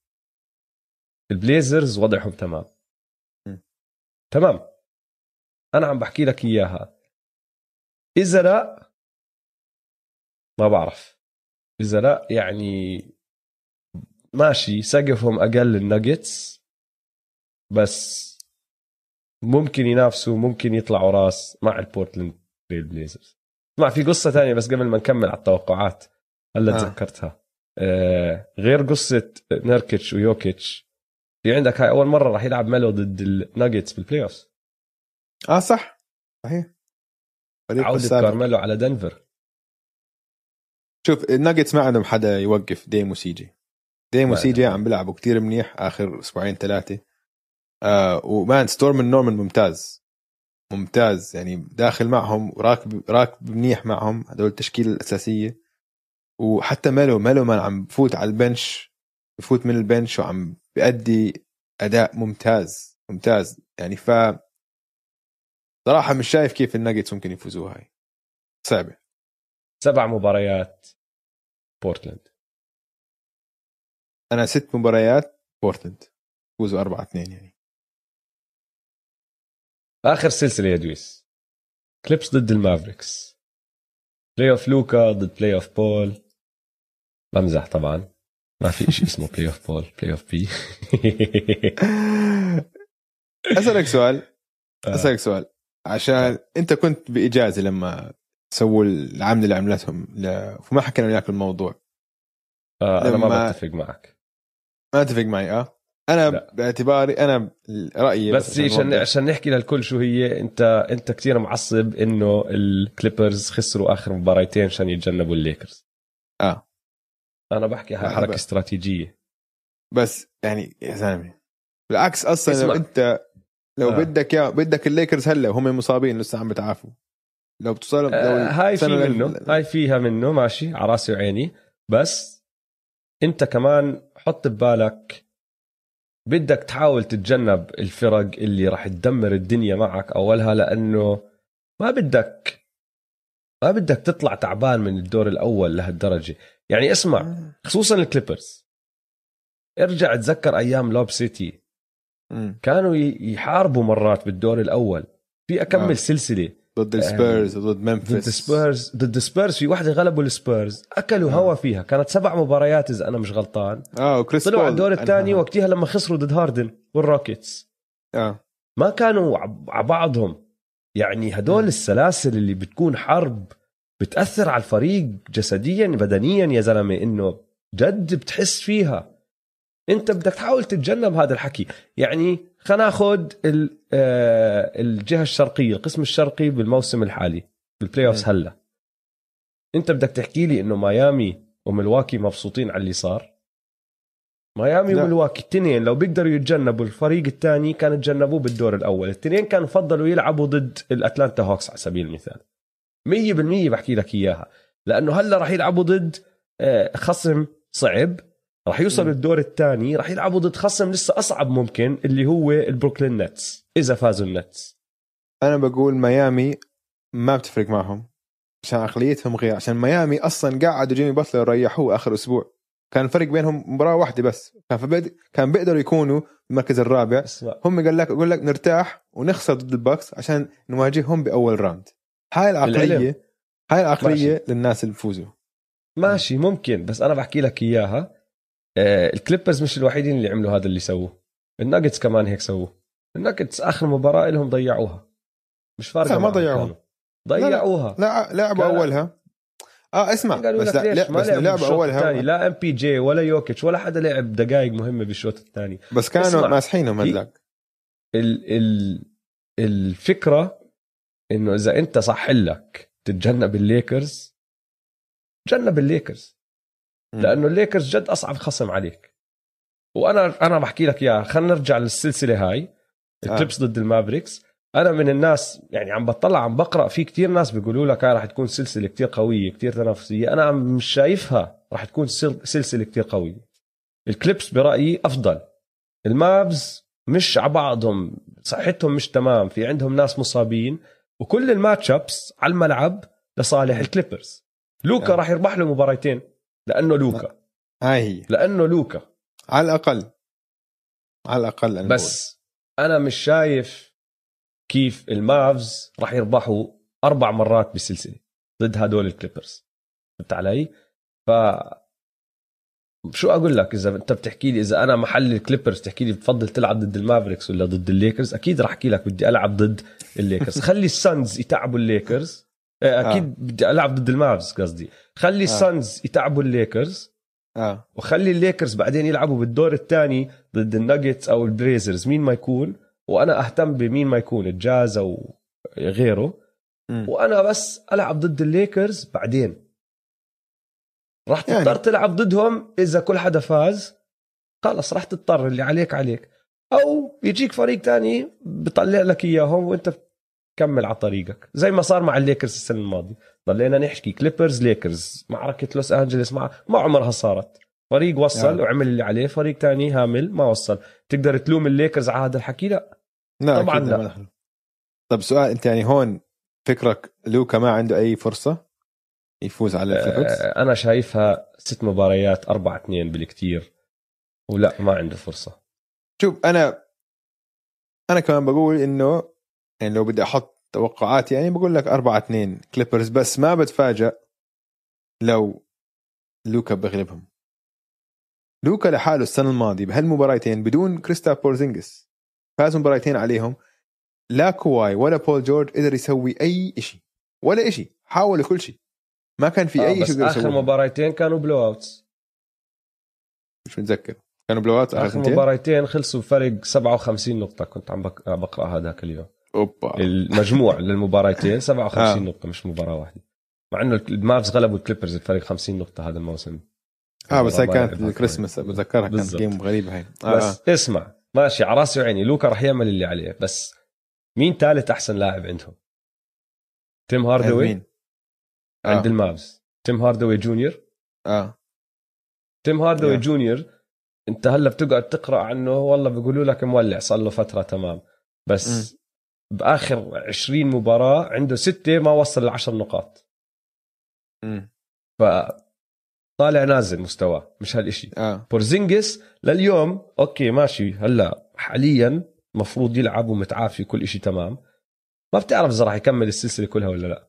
البليزرز وضعهم تمام. م. تمام. أنا عم بحكي لك إياها. إذا لا ما بعرف. إذا لا يعني ماشي سقفهم أقل الناجتس بس ممكن ينافسوا ممكن يطلعوا راس مع البورتلاند. تريل بليزرز ما في قصة ثانية بس قبل ما نكمل على التوقعات هلا آه. تذكرتها. آه غير قصة نيركيتش ويوكيتش في عندك هاي أول مرة راح يلعب ميلو ضد الناجتس بال playoff آه صح. صحيح. عودة كارميلو على دنفر. شوف الناجتس ما عندهم حدا يوقف ديم وسي جي. ديم وسي جي عم بيلعبوا كتير منيح آخر أسبوعين ثلاثة. آه و man stormin' نورمان ممتاز. ممتاز يعني داخل معهم وراكب راكب منيح معهم هدول التشكيلة الأساسية. وحتى ميلو ميلو man عم بفوت على ال bench بفوت من ال bench وعم بيأدي أداء ممتاز ممتاز. يعني ف صراحة مش شايف كيف الناجتس ممكن يفوزوا هاي. صعبة. سبع مباريات بورتلاند. أنا ست مباريات بورتلاند. فوزوا 4 2 يعني. آخر سلسلة يا دويس. كليبس ضد المافريكس. playoff لوكا ضد playoff بول بمزح طبعا. ما في شيء اسمه playoff بول playoff P أسألك سؤال. آه. أسألك سؤال. عشان أنت كنت بإجازة لما سووا العمله اللي عملتهم ل... وما حكينا وياك الموضوع. آه أنا ما بتفق معك. ما تتفق معي آه. أنا لا. باعتباري أنا رأيي بس عشان عشان نحكي للكل شو هي انت أنت كثير معصب إنه الكليبرز خسروا آخر مباريتين عشان يتجنبوا الليكرز آه أنا بحكي هاي حركة بس. استراتيجية بس يعني يا زلمة بالعكس أصلا اسمع. لو انت لو آه. بدك يا بدك الليكرز هلأ وهم مصابين لسه عم بتعافوا لو بتصل لو آه هاي في لل- منه هاي فيها منه ماشي على رأسي وعيني بس أنت كمان حط ببالك بدك تحاول تتجنب الفرق اللي راح تدمر الدنيا معك أولها لأنه ما بدك ما بدك تطلع تعبان من الدور الأول لهالدرجة. يعني اسمع خصوصا الكليبرز. ارجع تذكر أيام لوب سيتي. كانوا يحاربوا مرات بالدور الأول. في أكمن آه. سلسلة. ضد السبيرز وضد ممفيس. ضد سبيرز ضد السبيرز. في واحدة غلبوا السبيرز. أكلوا آه. هوا فيها. كانت سبع مباريات إذا أنا مش غلطان. آه وكريس طلعوا على الدور الثاني. وقتها لما خسروا ضد هاردن والروكيتس. آه. ما كانوا على بعضهم. يعني هدول. السلاسل اللي بتكون حرب بتأثر على الفريق جسديا بدنيا يا زلمة إنه جد بتحس فيها. أنت بدك تحاول تتجنب هذا الحكي. يعني خلينا ناخذ ال- آه، الجهة الشرقية القسم الشرقي بالموسم الحالي بال playoffs. هلا. انت بدك تحكي لي انه ميامي وملواكي مبسوطين على اللي صار؟ ميامي. وملواكي التنين لو بيقدروا يتجنبوا الفريق الثاني كانوا تجنبوه بالدور الأول. التنين كانوا فضلوا يلعبوا ضد الأتلانتا هوكس على سبيل المثال. 100% بحكي لك إياها. لأنه هلا راح يلعبوا ضد آه، خصم صعب. راح يوصلوا مم. الدور الثاني راح يلعبوا ضد خصم لسه أصعب ممكن اللي هو البروكلين نتس إذا فازوا النتس. أنا بقول ميامي ما بتفرق معهم عشان عقليتهم غير عشان ميامي أصلا قعدوا جيمي باتلر ريحوه آخر أسبوع. كان الفرق بينهم مباراة واحدة بس كان فبد... كان بيقدروا يكونوا المركز الرابع. اسمع هم قال لك يقول لك نرتاح ونخسر ضد الباكس عشان نواجههم بأول round. هاي بالعلم. العقليه هاي العقلية ماشي. للناس اللي بفوزوا. ماشي ممكن بس أنا بحكي لك إياها. الكليبرز مش الوحيدين اللي عملوا هذا اللي سووه. الناجتس كمان هيك سووه. الناجتس آخر مباراة لهم ضيعوها. مش فارقة لا، ما ضيعوها. ضيعوها. لا لعبوا كان- أولها. آه اسمع قالوا بس لك لا, ليش؟ لا ما بس لعبوا أولها. لا إم بي جي ولا يوكيتش ولا حدا لعب دقائق مهمة بالشوط الثاني. بس كانوا. ماسحينهم هدلاك ال ال الفكرة إنه إذا أنت صح لك تتجنب الليكرز تجنب الليكرز. لأنه الليكرز جد أصعب خصم عليك. وأنا أنا بحكي لك إياها. خلينا نرجع للسلسلة هاي الكليبرز ضد المافريكس. أنا من الناس يعني عم بطلع عم بقرأ في كتير ناس بيقولوا لك هاي راح تكون سلسلة كتير قوية كتير تنافسية. أنا عم مش شايفها راح تكون سل- سلسلة كتير قوية. الكليبس برأيي أفضل. المافز مش على بعضهم صحتهم مش تمام في عندهم ناس مصابين. وكل ال match-ups على الملعب لصالح الكليبرز. لوكا آه. راح يربح له مباراتين لأنه لوكا. هاي هي. لأنه لوكا. على الأقل. على الأقل أنا بس أنا مش شايف كيف المافز راح يربحوا أربع مرات بالسلسله ضد هدول الكليبرز. فهمت علي؟ ف شو أقول لك إذا أنت بتحكي لي إذا أنا محل الكليبرز تحكي لي بتفضل تلعب ضد المافريكس ولا ضد الليكرز؟ أكيد راح أحكي لك بدي ألعب ضد الليكرز. خلي السانز يتعبوا الليكرز. آه، أكيد بدي ألعب ضد المافز قصدي. خلي السانز يتعبوا الليكرز آه. وخلي الليكرز بعدين يلعبوا بالدور الثاني ضد الناجتس أو البليزرز. مين ما يكون؟ وأنا أهتم بمين ما يكون الجاز أو غيره. مم. وأنا بس ألعب ضد الليكرز بعدين. راح يعني. تضطر تلعب ضدهم إذا كل حدا فاز. خلص راح تضطر اللي عليك عليك. أو يجيك فريق تاني بطلع لك إياهم وأنت كمل على طريقك. زي ما صار مع الليكرز السنة الماضية. ضلينا نحكي كليبرز ليكرز معركة لوس انجلوس مع ما عمرها صارت. فريق وصل يعني. وعمل اللي عليه فريق تاني هامل ما وصل. تقدر تلوم الليكرز على هذا الحكي؟ لا. لا طبعاً لا. طب سؤال أنت يعني هون فكرك لوكا ما عنده أي فرصة يفوز على آه، أنا شايفها ست مباريات أربعة اثنين بالكتير. ولا ما عنده فرصة. شوف أنا أنا كمان بقول إنه يعني لو بدي أحط توقعات يعني بقول لك 4 2 كليبرز بس ما بتفاجئ لو لوكا بغلبهم. لوكا لحاله السنة الماضية بهالمباراتين بدون كريستابس بورزينجس. فاز مباراتين عليهم. لا كواي ولا بول جورج قدر يسوي أي شيء ولا شيء حاول كل شيء. ما كان في آه، أي شيء آخر مباراتين كانوا blowouts مش متذكر. كانوا blowouts آخر آخر سنتين مباراتين خلصوا بفرق 57 نقطة كنت عم بق- بقرا هذاك اليوم. أوبا. المجموع للمباراتين 57 آه. نقطة مش مباراة واحدة. مع إنه المافز غلبوا الكليبرز الفرق 50 نقطة هذا الموسم. آه بس ما كانت الكريسماس. بتذكرها كانت. game غريبة هاي. آه بس آه. اسمع ماشي على راسي وعيني. لوكا راح يعمل اللي عليه. بس مين ثالث أحسن لاعب عندهم؟ تيم هاردوي مين؟ عند آه. المافز. تيم هاردوي جونيور. آه. تيم هاردوي Yeah. جونيور أنت هلأ بتقعد تقرأ عنه والله بيقولوا لك مولع صار له فترة تمام. بس بآخر 20 مباراة عنده ستة ما وصل ل 10 نقاط. مم. ف طالع نازل مستواه مش هالشيء آه. بورزينجس لليوم okay ماشي. هلأ حاليا مفروض يلعب ومتعافي كل شيء تمام. ما بتعرف إذا راح يكمل السلسلة كلها ولا لأ.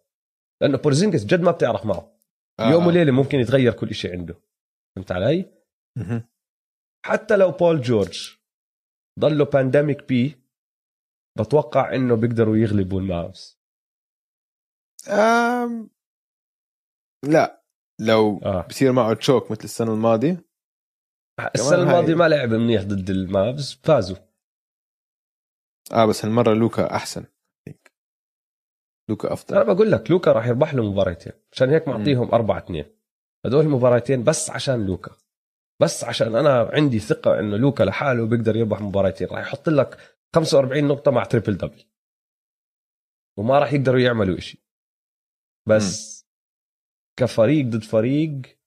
لأنه بورزينجس جد ما بتعرف معه. آه. يوم وليلة ممكن يتغير كل شيء عنده. فهمت علي؟ حتى لو بول جورج ضله Pandemic P بتوقع إنه بيقدروا يغلبوا المافز آم... لا. لو آه. بصير معه choke مثل السنة الماضية السنة هاي- الماضية ما لعب منيح ضد المافز فازوا. آه بس هالمرة لوكا أحسن. لوكا أنا افضل بقول لك لوكا راح يربح له مباراتين عشان هيك معطيهم 4 2 هدول المباراتين بس عشان لوكا. بس عشان أنا عندي ثقة إنه لوكا لحاله بيقدر يربح مباراتين راح يحط لك 45 نقطة مع triple double وما راح يقدروا يعملوا إشي. بس كفريق ضد فريق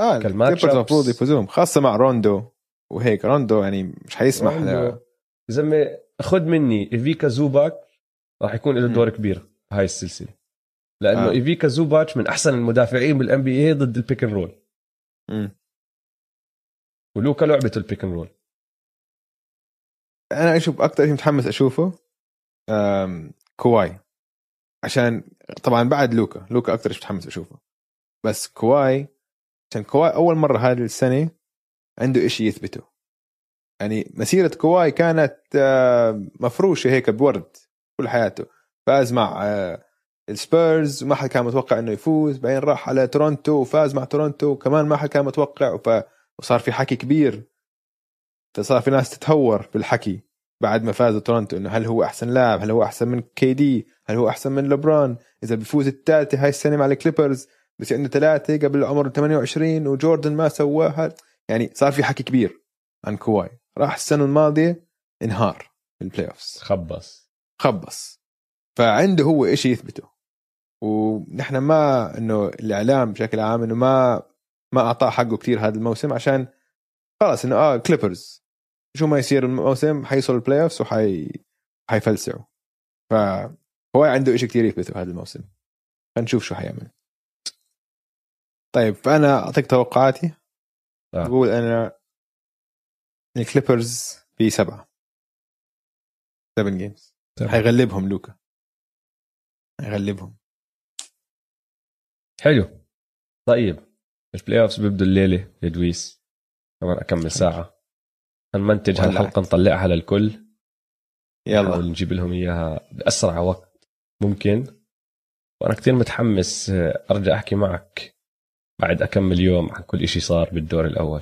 آه كالماتش. المفروض يفوزوهم خاصة مع روندو. وهيك روندو يعني مش حيسمح ل... زلمة خذ مني إيفيكا زوباتش راح يكون له. دور كبير بهاي السلسلة. لأنه آه. إيفيكا زوباتش من أحسن المدافعين بال NBA ضد ال pick and roll مم. ولوكا لعبته ال pick and roll أنا أشوف أكثر شيء متحمس أشوفه. كواي. عشان طبعا بعد لوكا لوكا أكثر شيء متحمس أشوفه. بس كواي عشان كواي أول مرة هذه السنة عنده إشي يثبته. يعني مسيرة كواي كانت مفروشة هيك بورود كل حياته. فاز مع آه، السبيرز وما حد كان متوقع إنه يفوز. بعدين راح على تورونتو وفاز مع تورونتو وكمان ما حد كان متوقع. وصار في حكي كبير صار في ناس تتهور بالحكي بعد ما فاز تورونتو إنه هل هو أحسن لاعب؟ هل هو أحسن من كي دي هل هو أحسن من لبرون إذا بيفوز الثالثه هاي السنة مع الكليبرز بس عنده ثلاثة قبل عمر 28 وجوردن ما سواها يعني صار في حكي كبير عن كواي. راح السنة الماضية انهار في ال playoffs خبص. خبص. فعنده هو إشي يثبته. ونحن ما إنه الإعلام بشكل عام إنه ما ما أعطاه حقه كثير هذا الموسم عشان خلاص إنه آه كليبرز شو ما يصير الموسم حيوصل ال playoffs وحي حيفلسعوا. فهو عنده إشي كثير يثبته هذا الموسم. فنشوف شو حيعمل. طيب فأنا أعطيك توقعاتي. آه. بقول أنا الكليبرز في سبعة. 7 games حيغلبهم لوكا. حيغلبهم. حلو. طيب ال playoffs بيبدوا الليلة يا دويس كمان أكمل ساعة. هنمنتج ولعت. هالحلقة نطلعها للكل. يلا. نجيب لهم إياها بأسرع وقت ممكن. وأنا كثير متحمس آه، أرجع أحكي معك بعد أكمل يوم عن كل إشي صار بالدور الأول.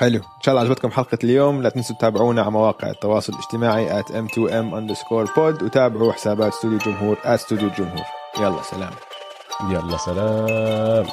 حلو. إن شاء الله عجبتكم حلقة اليوم. لا تنسوا تتابعونا على مواقع التواصل الاجتماعي at m2m underscore pod وتابعوا حسابات استوديو جمهور at استوديو الجمهور. يلا سلام. يلا سلام.